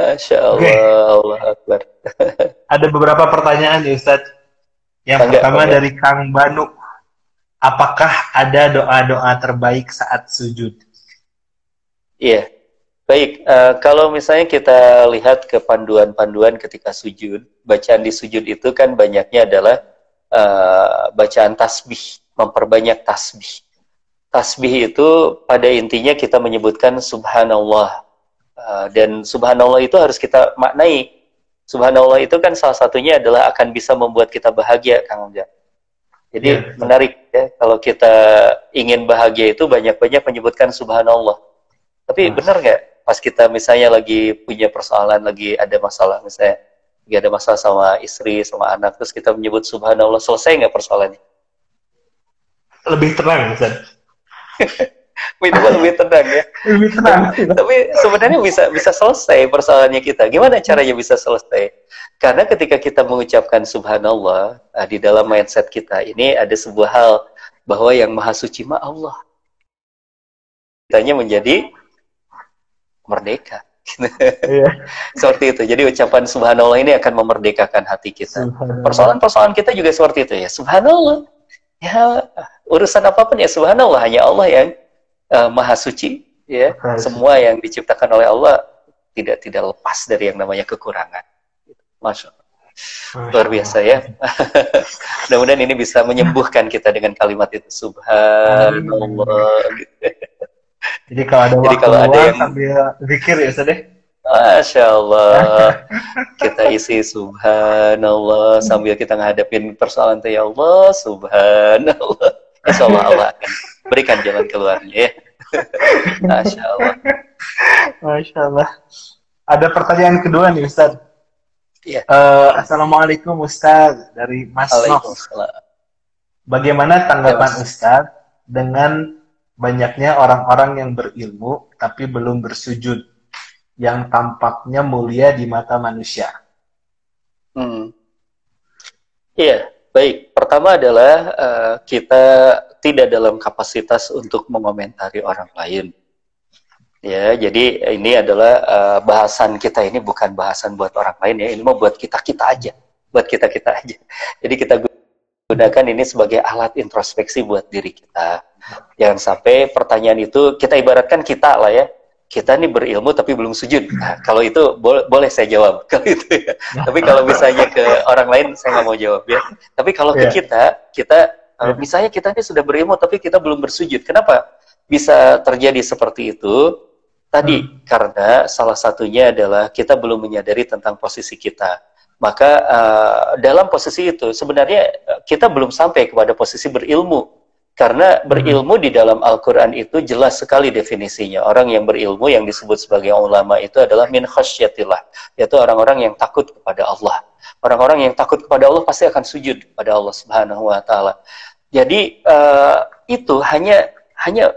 Masya Allah, Akbar. Ada beberapa pertanyaan nih Ustaz. Yang Enggak, pertama enggak. dari Kang Banu apakah ada doa-doa terbaik saat sujud? Iya, baik. Uh, kalau misalnya kita lihat ke panduan-panduan ketika sujud, bacaan di sujud itu kan banyaknya adalah uh, bacaan tasbih, memperbanyak tasbih. Tasbih itu pada intinya kita menyebutkan subhanallah. Uh, dan subhanallah itu harus kita maknai. Subhanallah itu kan salah satunya adalah akan bisa membuat kita bahagia, Kang Ujang jadi ya, menarik ya kalau kita ingin bahagia itu banyak-banyak menyebutkan subhanallah. Tapi nah. benar nggak pas kita misalnya lagi punya persoalan, lagi ada masalah misalnya, lagi ada masalah sama istri, sama anak, terus kita menyebut subhanallah, selesai nggak persoalannya? Lebih tenang, Ustaz. minimal lebih tenang ya. Lebih tenang. Tapi sebenarnya bisa bisa selesai persoalannya kita. Gimana caranya bisa selesai? Karena ketika kita mengucapkan subhanallah uh, di dalam mindset kita ini ada sebuah hal bahwa yang maha suci mah Allah. Kitanya menjadi merdeka. Iya. seperti itu. Jadi ucapan subhanallah ini akan memerdekakan hati kita. Persoalan-persoalan kita juga seperti itu ya. Subhanallah. Ya, urusan apa pun ya subhanallah hanya Allah yang uh, maha suci ya. Semua yang diciptakan oleh Allah tidak tidak lepas dari yang namanya kekurangan. Masya Allah. Luar biasa ya. Mudah-mudahan ini bisa menyembuhkan kita dengan kalimat itu. Subhanallah. Jadi kalau ada jadi kalau ada yang sambil zikir ya sedih Masya Allah. Kita isi subhanallah sambil kita ngadepin persoalan itu ya Allah subhanallah. Insya Allah Allah akan berikan jalan keluarnya ya. Masya Allah. Masya Allah. Ada pertanyaan kedua nih Ustaz. Ya. Uh, Assalamualaikum Ustaz dari Mas Nov. Bagaimana tanggapan ya, Ustaz dengan banyaknya orang-orang yang berilmu tapi belum bersujud yang tampaknya mulia di mata manusia? Hmm. Iya, Baik, pertama adalah uh, kita tidak dalam kapasitas untuk mengomentari orang lain. Ya, jadi ini adalah uh, bahasan kita ini bukan bahasan buat orang lain ya, ini mau buat kita kita aja, buat kita kita aja. Jadi kita gunakan ini sebagai alat introspeksi buat diri kita. Jangan sampai pertanyaan itu kita ibaratkan kita lah ya, kita nih berilmu tapi belum sujud. Nah, kalau itu boleh, boleh saya jawab kalau itu ya. Tapi kalau misalnya ke orang lain saya nggak mau jawab ya. Tapi kalau ke yeah. kita, kita yeah. misalnya kita ini sudah berilmu tapi kita belum bersujud. Kenapa bisa terjadi seperti itu? Tadi hmm. karena salah satunya adalah kita belum menyadari tentang posisi kita. Maka uh, dalam posisi itu sebenarnya kita belum sampai kepada posisi berilmu karena berilmu di dalam Al-Quran itu jelas sekali definisinya. Orang yang berilmu yang disebut sebagai ulama itu adalah min khasyatillah. Yaitu orang-orang yang takut kepada Allah. Orang-orang yang takut kepada Allah pasti akan sujud kepada Allah Subhanahu wa taala. Jadi uh, itu hanya hanya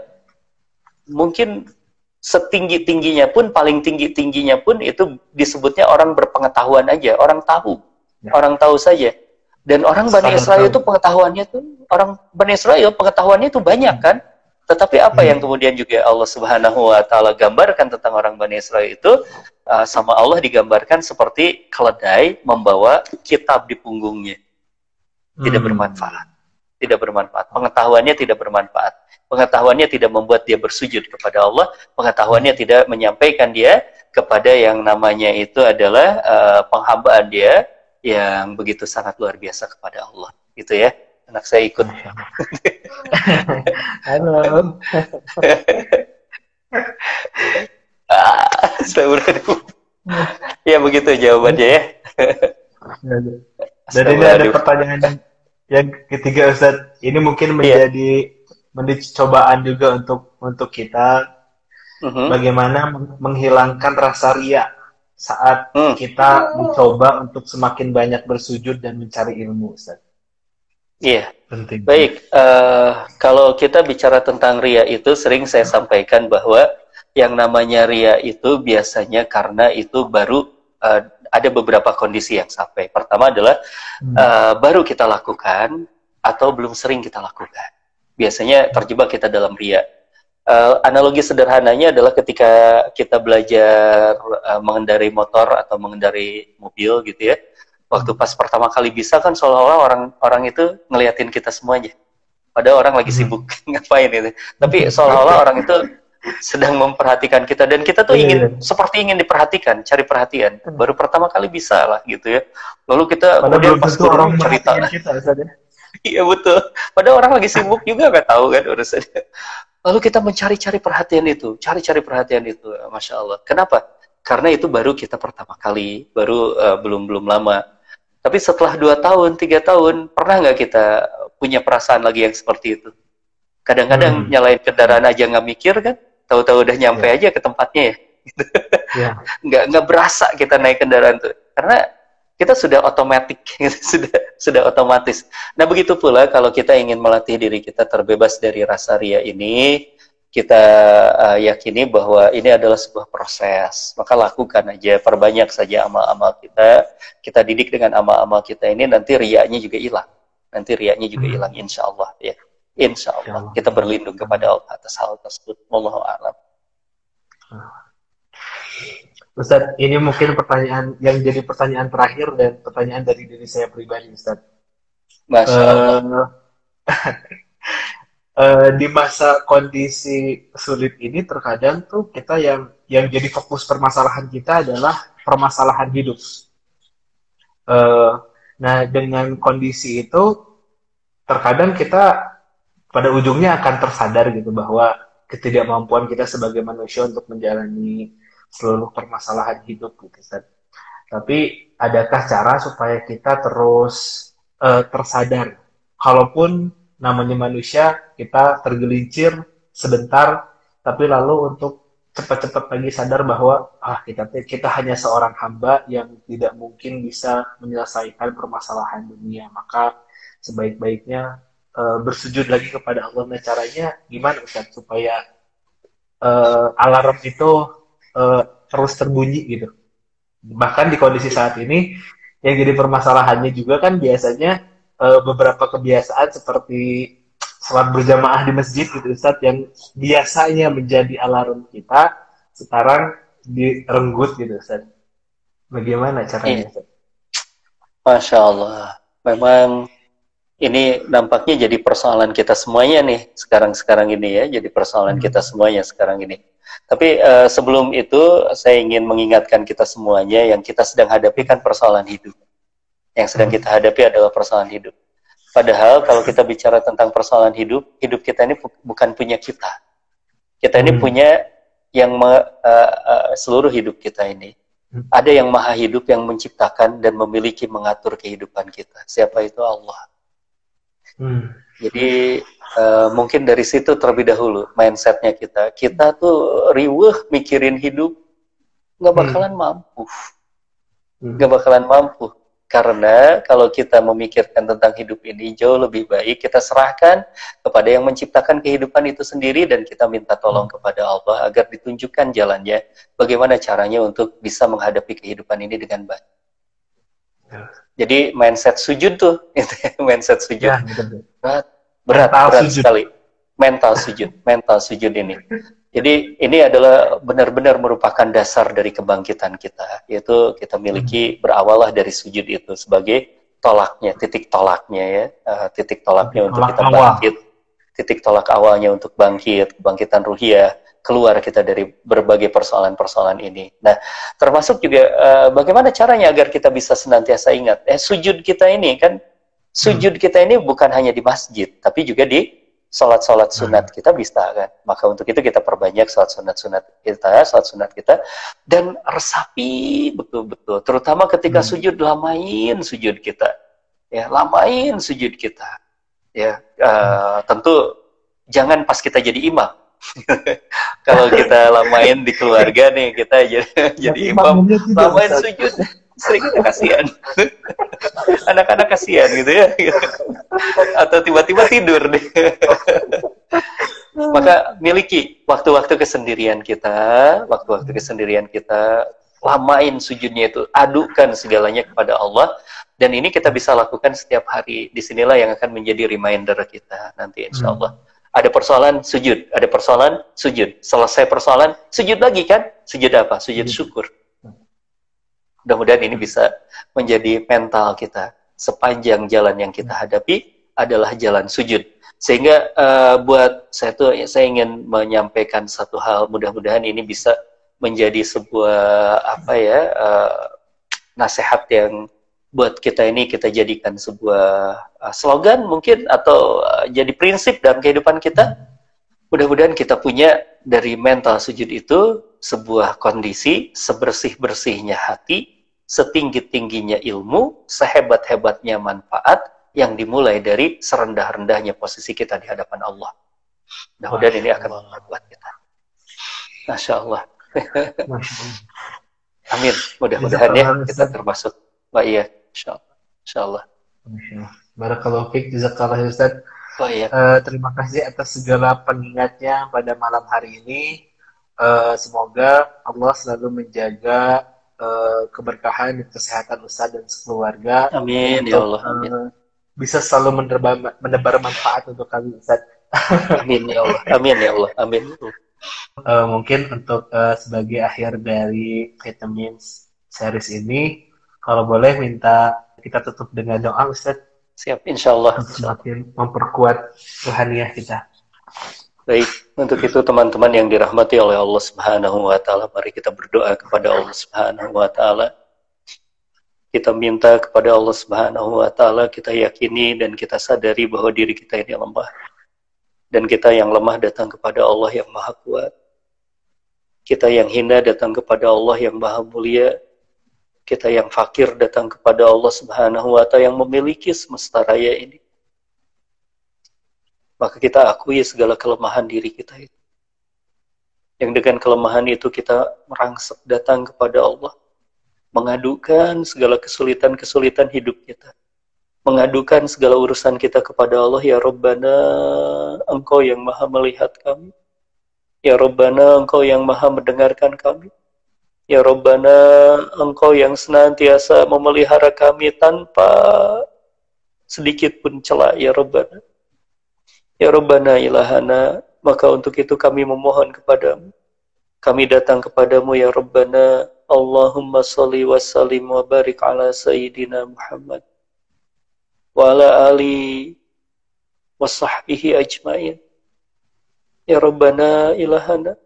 mungkin setinggi tingginya pun paling tinggi tingginya pun itu disebutnya orang berpengetahuan aja orang tahu ya. orang tahu saja dan orang Bani Israel itu pengetahuannya tuh orang Bani Israel pengetahuannya itu banyak kan tetapi apa hmm. yang kemudian juga Allah Subhanahu wa taala gambarkan tentang orang Bani Israel itu uh, sama Allah digambarkan seperti keledai membawa kitab di punggungnya. Tidak hmm. bermanfaat. Tidak bermanfaat. Pengetahuannya tidak bermanfaat. Pengetahuannya tidak membuat dia bersujud kepada Allah, pengetahuannya tidak menyampaikan dia kepada yang namanya itu adalah uh, penghambaan dia yang begitu sangat luar biasa kepada Allah. Gitu ya anak saya ikut. Halo. ah, ya begitu jawabannya ya. Dan ini ada pertanyaan yang ketiga Ustaz. Ini mungkin iya. menjadi yeah. menjadi cobaan juga untuk untuk kita uh -huh. bagaimana menghilangkan rasa ria saat uh. kita mencoba untuk semakin banyak bersujud dan mencari ilmu Ustaz. Iya. Penting. Baik, uh, kalau kita bicara tentang ria itu sering saya sampaikan bahwa yang namanya ria itu biasanya karena itu baru uh, ada beberapa kondisi yang sampai. Pertama adalah hmm. uh, baru kita lakukan atau belum sering kita lakukan. Biasanya terjebak kita dalam ria. Uh, analogi sederhananya adalah ketika kita belajar uh, mengendarai motor atau mengendarai mobil gitu ya waktu pas pertama kali bisa kan seolah-olah orang orang itu ngeliatin kita semuanya padahal orang lagi hmm. sibuk ngapain itu tapi seolah-olah orang itu sedang memperhatikan kita dan kita tuh ingin yeah. seperti ingin diperhatikan cari perhatian hmm. baru pertama kali bisa lah gitu ya lalu kita padahal kemudian pas turun cerita kita, ya. iya betul padahal orang lagi sibuk juga nggak tahu kan urusannya lalu kita mencari-cari perhatian itu cari-cari perhatian itu masya Allah kenapa karena itu baru kita pertama kali baru uh, belum belum lama tapi setelah dua tahun, tiga tahun, pernah nggak kita punya perasaan lagi yang seperti itu? Kadang-kadang hmm. nyalain kendaraan aja nggak mikir kan, tahu-tahu udah nyampe yeah. aja ke tempatnya ya. yeah. nggak nggak berasa kita naik kendaraan tuh, karena kita sudah otomatis, sudah sudah otomatis. Nah begitu pula kalau kita ingin melatih diri kita terbebas dari rasa ria ini, kita uh, yakini bahwa ini adalah sebuah proses. Maka lakukan aja, perbanyak saja amal-amal kita. Kita didik dengan amal-amal kita ini, nanti riaknya juga hilang. Nanti riaknya juga hmm. hilang, insya Allah. Ya. Insya Allah. Kita berlindung kepada Allah atas hal tersebut. Wallahu a'lam. Ustaz, ini mungkin pertanyaan yang jadi pertanyaan terakhir dan pertanyaan dari diri saya pribadi, Ustaz. Masya Allah. Uh, uh, di masa kondisi sulit ini terkadang tuh kita yang yang jadi fokus permasalahan kita adalah permasalahan hidup. Uh, nah dengan kondisi itu terkadang kita pada ujungnya akan tersadar gitu bahwa ketidakmampuan kita sebagai manusia untuk menjalani seluruh permasalahan hidup gitu kan. Tapi adakah cara supaya kita terus uh, tersadar kalaupun namanya manusia kita tergelincir sebentar tapi lalu untuk cepat-cepat lagi sadar bahwa ah kita kita hanya seorang hamba yang tidak mungkin bisa menyelesaikan permasalahan dunia maka sebaik-baiknya uh, bersujud lagi kepada Allah nah caranya gimana Ustaz supaya uh, alarm itu uh, terus terbunyi gitu bahkan di kondisi saat ini yang jadi permasalahannya juga kan biasanya uh, beberapa kebiasaan seperti sholat berjamaah di masjid gitu Ustaz yang biasanya menjadi alarm kita sekarang direnggut gitu Ustaz. Bagaimana caranya Ustaz? Masya Allah. Memang ini nampaknya jadi persoalan kita semuanya nih sekarang-sekarang ini ya, jadi persoalan hmm. kita semuanya sekarang ini. Tapi uh, sebelum itu saya ingin mengingatkan kita semuanya yang kita sedang hadapi kan persoalan hidup yang sedang kita hadapi adalah persoalan hidup. Padahal kalau kita bicara tentang persoalan hidup, hidup kita ini bukan punya kita. Kita ini hmm. punya yang me, uh, uh, seluruh hidup kita ini. Hmm. Ada yang maha hidup yang menciptakan dan memiliki mengatur kehidupan kita. Siapa itu Allah. Hmm. Jadi uh, mungkin dari situ terlebih dahulu mindsetnya kita. Kita tuh riweh mikirin hidup, nggak hmm. bakalan hmm. mampu, nggak bakalan mampu Karena kalau kita memikirkan tentang hidup ini jauh lebih baik kita serahkan kepada yang menciptakan kehidupan itu sendiri dan kita minta tolong kepada Allah agar ditunjukkan jalannya bagaimana caranya untuk bisa menghadapi kehidupan ini dengan baik. Ya. Jadi mindset sujud tuh, mindset sujud. Ya, berat, berat, berat sekali. Mental sujud, mental sujud ini. Jadi ini adalah benar-benar merupakan dasar dari kebangkitan kita, yaitu kita miliki hmm. berawalah dari sujud itu sebagai tolaknya, titik tolaknya ya, uh, titik tolaknya titik untuk kita bangkit, awal. titik tolak awalnya untuk bangkit, kebangkitan ruhiyah, keluar kita dari berbagai persoalan-persoalan ini. Nah, termasuk juga uh, bagaimana caranya agar kita bisa senantiasa ingat, eh sujud kita ini kan, sujud hmm. kita ini bukan hanya di masjid, tapi juga di sholat-sholat hmm. sunat kita bisa kan. Maka untuk itu kita perbanyak sholat sunat-sunat kita, sholat sunat kita, dan resapi betul-betul. Terutama ketika hmm. sujud, lamain sujud kita. Ya, lamain sujud kita. Ya, uh, tentu jangan pas kita jadi imam. Kalau kita lamain di keluarga nih, kita jadi, jadi imam, lamain sujud. Seringnya kasihan. Anak-anak kasihan gitu ya. Atau tiba-tiba tidur deh. Maka miliki waktu-waktu kesendirian kita waktu-waktu kesendirian kita lamain sujudnya itu adukan segalanya kepada Allah. Dan ini kita bisa lakukan setiap hari. Di sinilah yang akan menjadi reminder kita nanti insya Allah. hmm. Ada persoalan sujud. Ada persoalan sujud. Selesai persoalan sujud lagi kan? Sujud apa? Sujud hmm. syukur. Mudah-mudahan ini bisa menjadi mental kita. Sepanjang jalan yang kita hadapi adalah jalan sujud. Sehingga uh, buat saya tuh saya ingin menyampaikan satu hal. Mudah-mudahan ini bisa menjadi sebuah apa ya uh, nasihat yang buat kita ini kita jadikan sebuah uh, slogan mungkin atau uh, jadi prinsip dalam kehidupan kita. Mudah-mudahan kita punya dari mental sujud itu sebuah kondisi sebersih-bersihnya hati setinggi-tingginya ilmu, sehebat-hebatnya manfaat yang dimulai dari serendah-rendahnya posisi kita di hadapan Allah. Mudah-mudahan ini akan membuat kita. Masya Allah. Amin. Mudah-mudahan ya kita termasuk. Wah iya. Insya Allah. Insya Allah. Barakallahu fiqh. Jazakallah Ustaz. Oh, iya. uh, terima kasih atas segala pengingatnya pada malam hari ini. Uh, semoga Allah selalu menjaga uh, keberkahan dan kesehatan Ustaz dan sekeluarga. Amin untuk, ya Allah. Amin. Uh, bisa selalu menebar, menebar manfaat untuk kami Ustaz. Amin ya Allah. Amin ya Allah. Amin. Uh, mungkin untuk uh, sebagai akhir dari Vitamins series ini, kalau boleh minta kita tutup dengan doa Ustaz. Siap, insya Allah. Semakin memperkuat rohaniah kita. Baik, untuk itu teman-teman yang dirahmati oleh Allah Subhanahu wa taala, mari kita berdoa kepada Allah Subhanahu wa taala. Kita minta kepada Allah Subhanahu wa taala, kita yakini dan kita sadari bahwa diri kita ini lemah. Dan kita yang lemah datang kepada Allah yang Maha Kuat. Kita yang hina datang kepada Allah yang Maha Mulia. Kita yang fakir datang kepada Allah Subhanahu wa taala yang memiliki semesta raya ini. Maka kita akui segala kelemahan diri kita itu. Yang dengan kelemahan itu kita merangsek datang kepada Allah, mengadukan segala kesulitan-kesulitan hidup kita, mengadukan segala urusan kita kepada Allah, ya Rabbana, Engkau yang maha melihat kami, ya Rabbana, Engkau yang maha mendengarkan kami, ya Rabbana, Engkau yang senantiasa memelihara kami tanpa sedikit pun celah, ya Rabbana. Ya Rabbana ilahana, maka untuk itu kami memohon kepadamu. Kami datang kepadamu ya Rabbana, Allahumma salli wa sallim wa barik ala Sayyidina Muhammad wa ala ali wa sahbihi ajma'in. Ya Rabbana ilahana,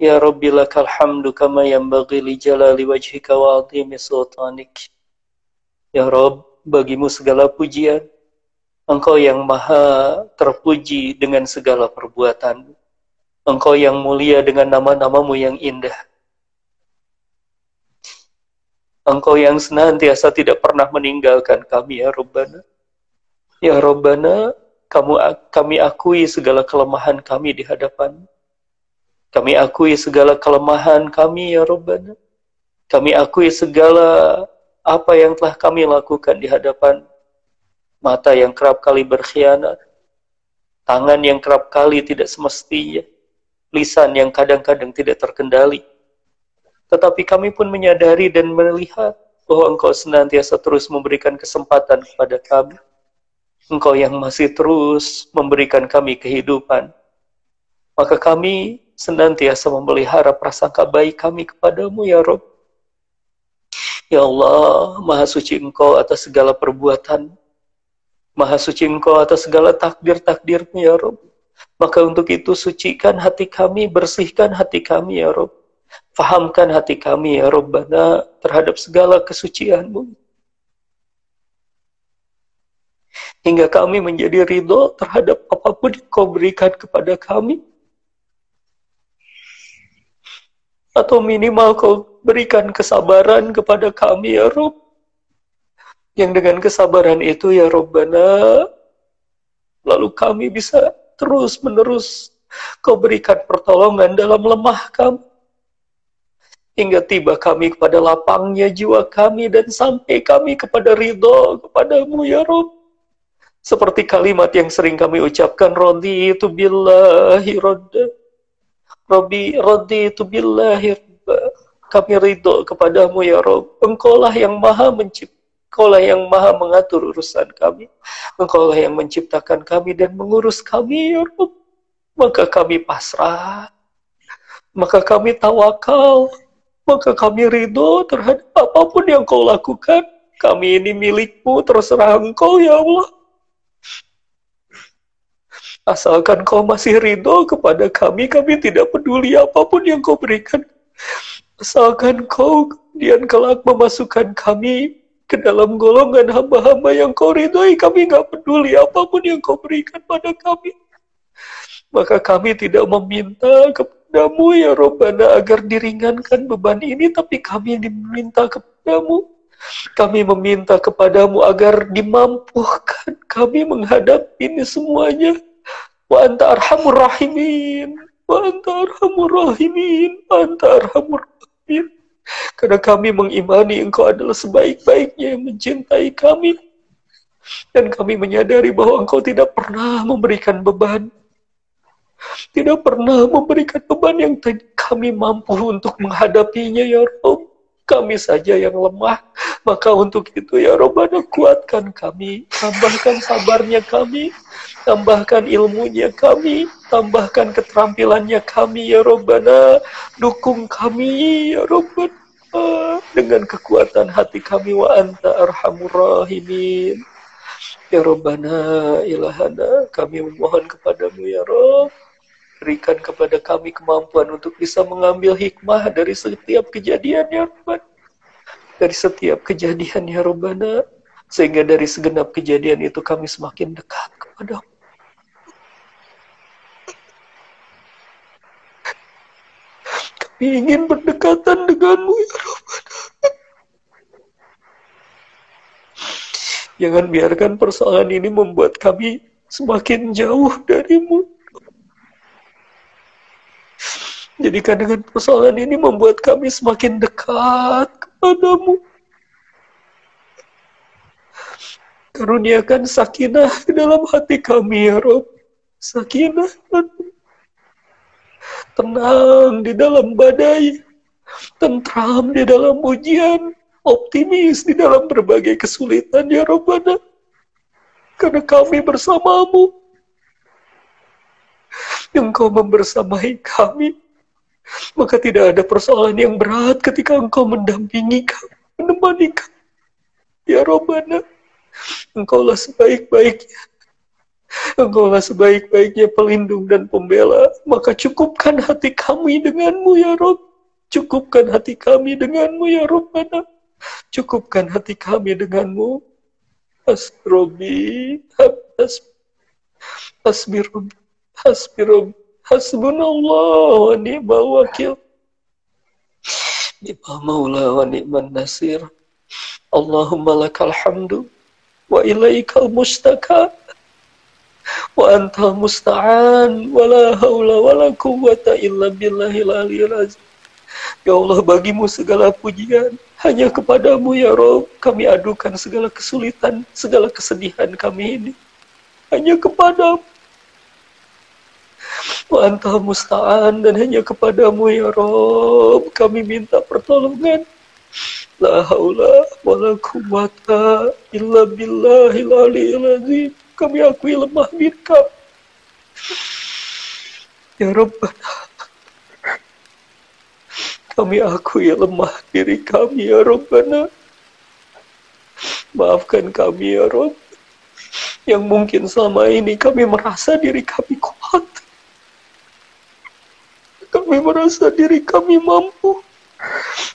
Ya Rabbi lakal hamdu kama yanbaghi li jalali wajhika wa azimi sultanik. Ya bagimu segala pujian, Engkau yang maha terpuji dengan segala perbuatan. Engkau yang mulia dengan nama-namamu yang indah. Engkau yang senantiasa tidak pernah meninggalkan kami ya Rabbana. Ya Rabbana, kamu kami akui segala kelemahan kami di hadapan. Kami akui segala kelemahan kami ya Rabbana. Kami akui segala apa yang telah kami lakukan di hadapan mata yang kerap kali berkhianat, tangan yang kerap kali tidak semestinya, lisan yang kadang-kadang tidak terkendali. Tetapi kami pun menyadari dan melihat bahwa Engkau senantiasa terus memberikan kesempatan kepada kami. Engkau yang masih terus memberikan kami kehidupan. Maka kami senantiasa memelihara prasangka baik kami kepadamu ya Rob. Ya Allah, Maha Suci Engkau atas segala perbuatan Maha suci engkau atas segala takdir-takdirmu ya Rob. Maka untuk itu sucikan hati kami, bersihkan hati kami ya Rob. Fahamkan hati kami ya Robbana terhadap segala kesucianmu. Hingga kami menjadi ridho terhadap apa pun yang kau berikan kepada kami. Atau minimal kau berikan kesabaran kepada kami ya Rob yang dengan kesabaran itu ya Robbana, lalu kami bisa terus menerus kau berikan pertolongan dalam lemah kami. Hingga tiba kami kepada lapangnya jiwa kami dan sampai kami kepada ridho kepadamu ya Rob. Seperti kalimat yang sering kami ucapkan, Rodi itu billahi rodda. Robi Rodi itu billahi Kami ridho kepadamu ya Rob. Engkaulah yang maha mencipta Engkaulah yang maha mengatur urusan kami. Engkaulah yang menciptakan kami dan mengurus kami, ya Rabb. Maka kami pasrah. Maka kami tawakal. Maka kami ridho terhadap apa pun yang kau lakukan. Kami ini milikmu, terserah engkau, ya Allah. Asalkan kau masih ridho kepada kami, kami tidak peduli apa pun yang kau berikan. Asalkan kau kemudian kelak memasukkan kami ke dalam golongan hamba-hamba yang kau ridhoi. Kami nggak peduli apa pun yang kau berikan pada kami. Maka kami tidak meminta kepadamu ya Robbana agar diringankan beban ini, tapi kami diminta kepadamu. Kami meminta kepadamu agar dimampukan kami menghadapi ini semuanya. Wa anta arhamur rahimin. Wa anta arhamur rahimin. Wa anta arhamur rahimin. Karena kami mengimani Engkau adalah sebaik-baiknya yang mencintai kami. Dan kami menyadari bahwa Engkau tidak pernah memberikan beban. Tidak pernah memberikan beban yang kami mampu untuk menghadapinya, ya Rob. Kami saja yang lemah. Maka untuk itu, ya Robbana, kuatkan kami. Tambahkan sabarnya kami. Tambahkan ilmunya kami. Tambahkan keterampilannya kami, ya Robbana. Dukung kami, ya Robbana dengan kekuatan hati kami wa anta arhamur rahimin ya Rabbana ilahana kami memohon kepadamu ya Rob berikan kepada kami kemampuan untuk bisa mengambil hikmah dari setiap kejadian ya Rabbana dari setiap kejadian ya Rabbana sehingga dari segenap kejadian itu kami semakin dekat kepadamu ingin berdekatan denganmu ya Rabbana. Jangan biarkan persoalan ini membuat kami semakin jauh darimu. Jadikan dengan persoalan ini membuat kami semakin dekat kepadamu. Karuniakan sakinah ke dalam hati kami ya Rob. Sakinah tenang di dalam badai, tentram di dalam ujian, optimis di dalam berbagai kesulitan ya Rabbana. Karena kami bersamamu. Engkau membersamai kami. Maka tidak ada persoalan yang berat ketika engkau mendampingi kami, menemani kami. Ya Rabbana, engkaulah sebaik-baiknya Engkaulah sebaik-baiknya pelindung dan pembela, maka cukupkan hati kami denganmu ya Rob. Cukupkan hati kami denganmu ya Rabbana. Cukupkan hati kami denganmu. Hasrobi, has, hasbi Rob, hasbi Rob, hasbunallah wa ni'mal wakil. Ni'mal maula wa ni'mal nasir. Allahumma lakal hamdu wa ilaikal mustaka wa anta musta'an wa la haula wa la quwwata illa billahil aliyyil azim Ya Allah, bagimu segala pujian. Hanya kepadamu ya Rob, kami adukan segala kesulitan, segala kesedihan kami ini. Hanya kepadamu. Wa musta'an dan hanya kepadamu ya Rob kami minta pertolongan. La haula wa la quwata illa billahil aliyil azim. Kami akui lemah minka. Ya Rabbana. Kami akui lemah diri kami ya Rabbana. Maafkan kami ya Rabb. Yang mungkin selama ini kami merasa diri kami kuat kami merasa diri kami mampu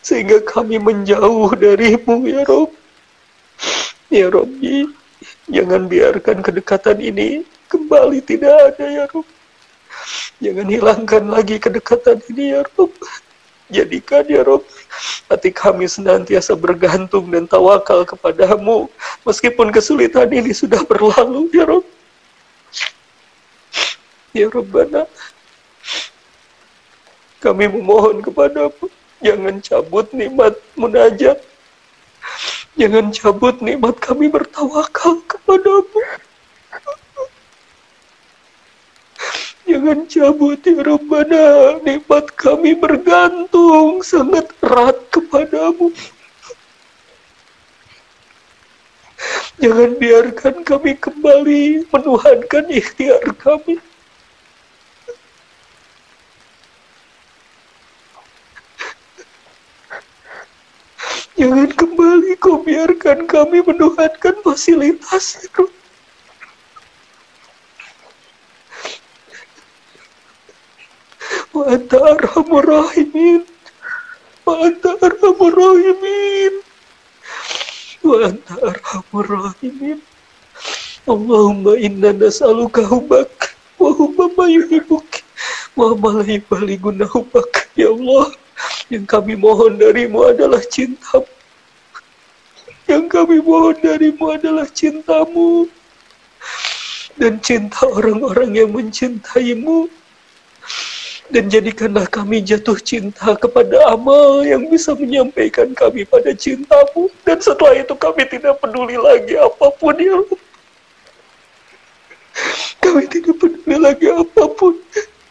sehingga kami menjauh darimu ya Rob. Ya Robbi jangan biarkan kedekatan ini kembali tidak ada ya Rob. Jangan hilangkan lagi kedekatan ini ya Rob. Jadikan ya Rob hati kami senantiasa bergantung dan tawakal kepadamu meskipun kesulitan ini sudah berlalu ya Rob. Ya Robbana kami memohon kepadamu, jangan cabut nikmat munajat. Jangan cabut nikmat kami bertawakal kepadamu. Jangan cabut ya Rabbana, nikmat kami bergantung sangat erat kepadamu. Jangan biarkan kami kembali menuhankan ikhtiar kami. Jangan kembali kau biarkan kami menuhankan fasilitas itu. Wa anta arhamur. Wa anta arhamur. Wa anta arhamur. Allahumma inna nas'aluka hubak wa hubba ma wa ma la hubak. Ya Allah, yang kami mohon darimu adalah cintamu. Yang kami mohon darimu adalah cintamu. Dan cinta orang-orang yang mencintaimu. Dan jadikanlah kami jatuh cinta kepada amal yang bisa menyampaikan kami pada cintamu. Dan setelah itu kami tidak peduli lagi apa pun ya Allah. Kami tidak peduli lagi apa pun.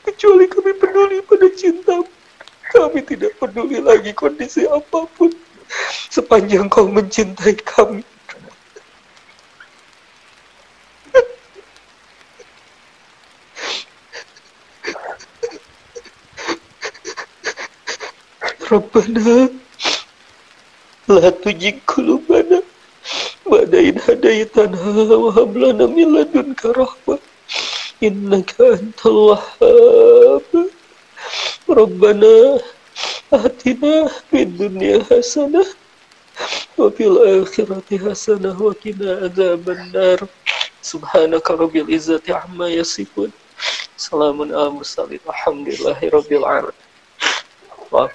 Kecuali kami peduli pada cintamu. Kami tidak peduli lagi kondisi apa pun. Sepanjang kau mencintai kami. Rabbana La tujik kulubana Badain hadaitana Wa hablana min ladunka Innaka antal wahhab atina fid dunya hasanah wa akhirati hasanah wa qina adzaban nar subhanaka rabbil izzati amma yasifun. Salamun ala mursalin. Alhamdulillahi rabbil alamin. Wa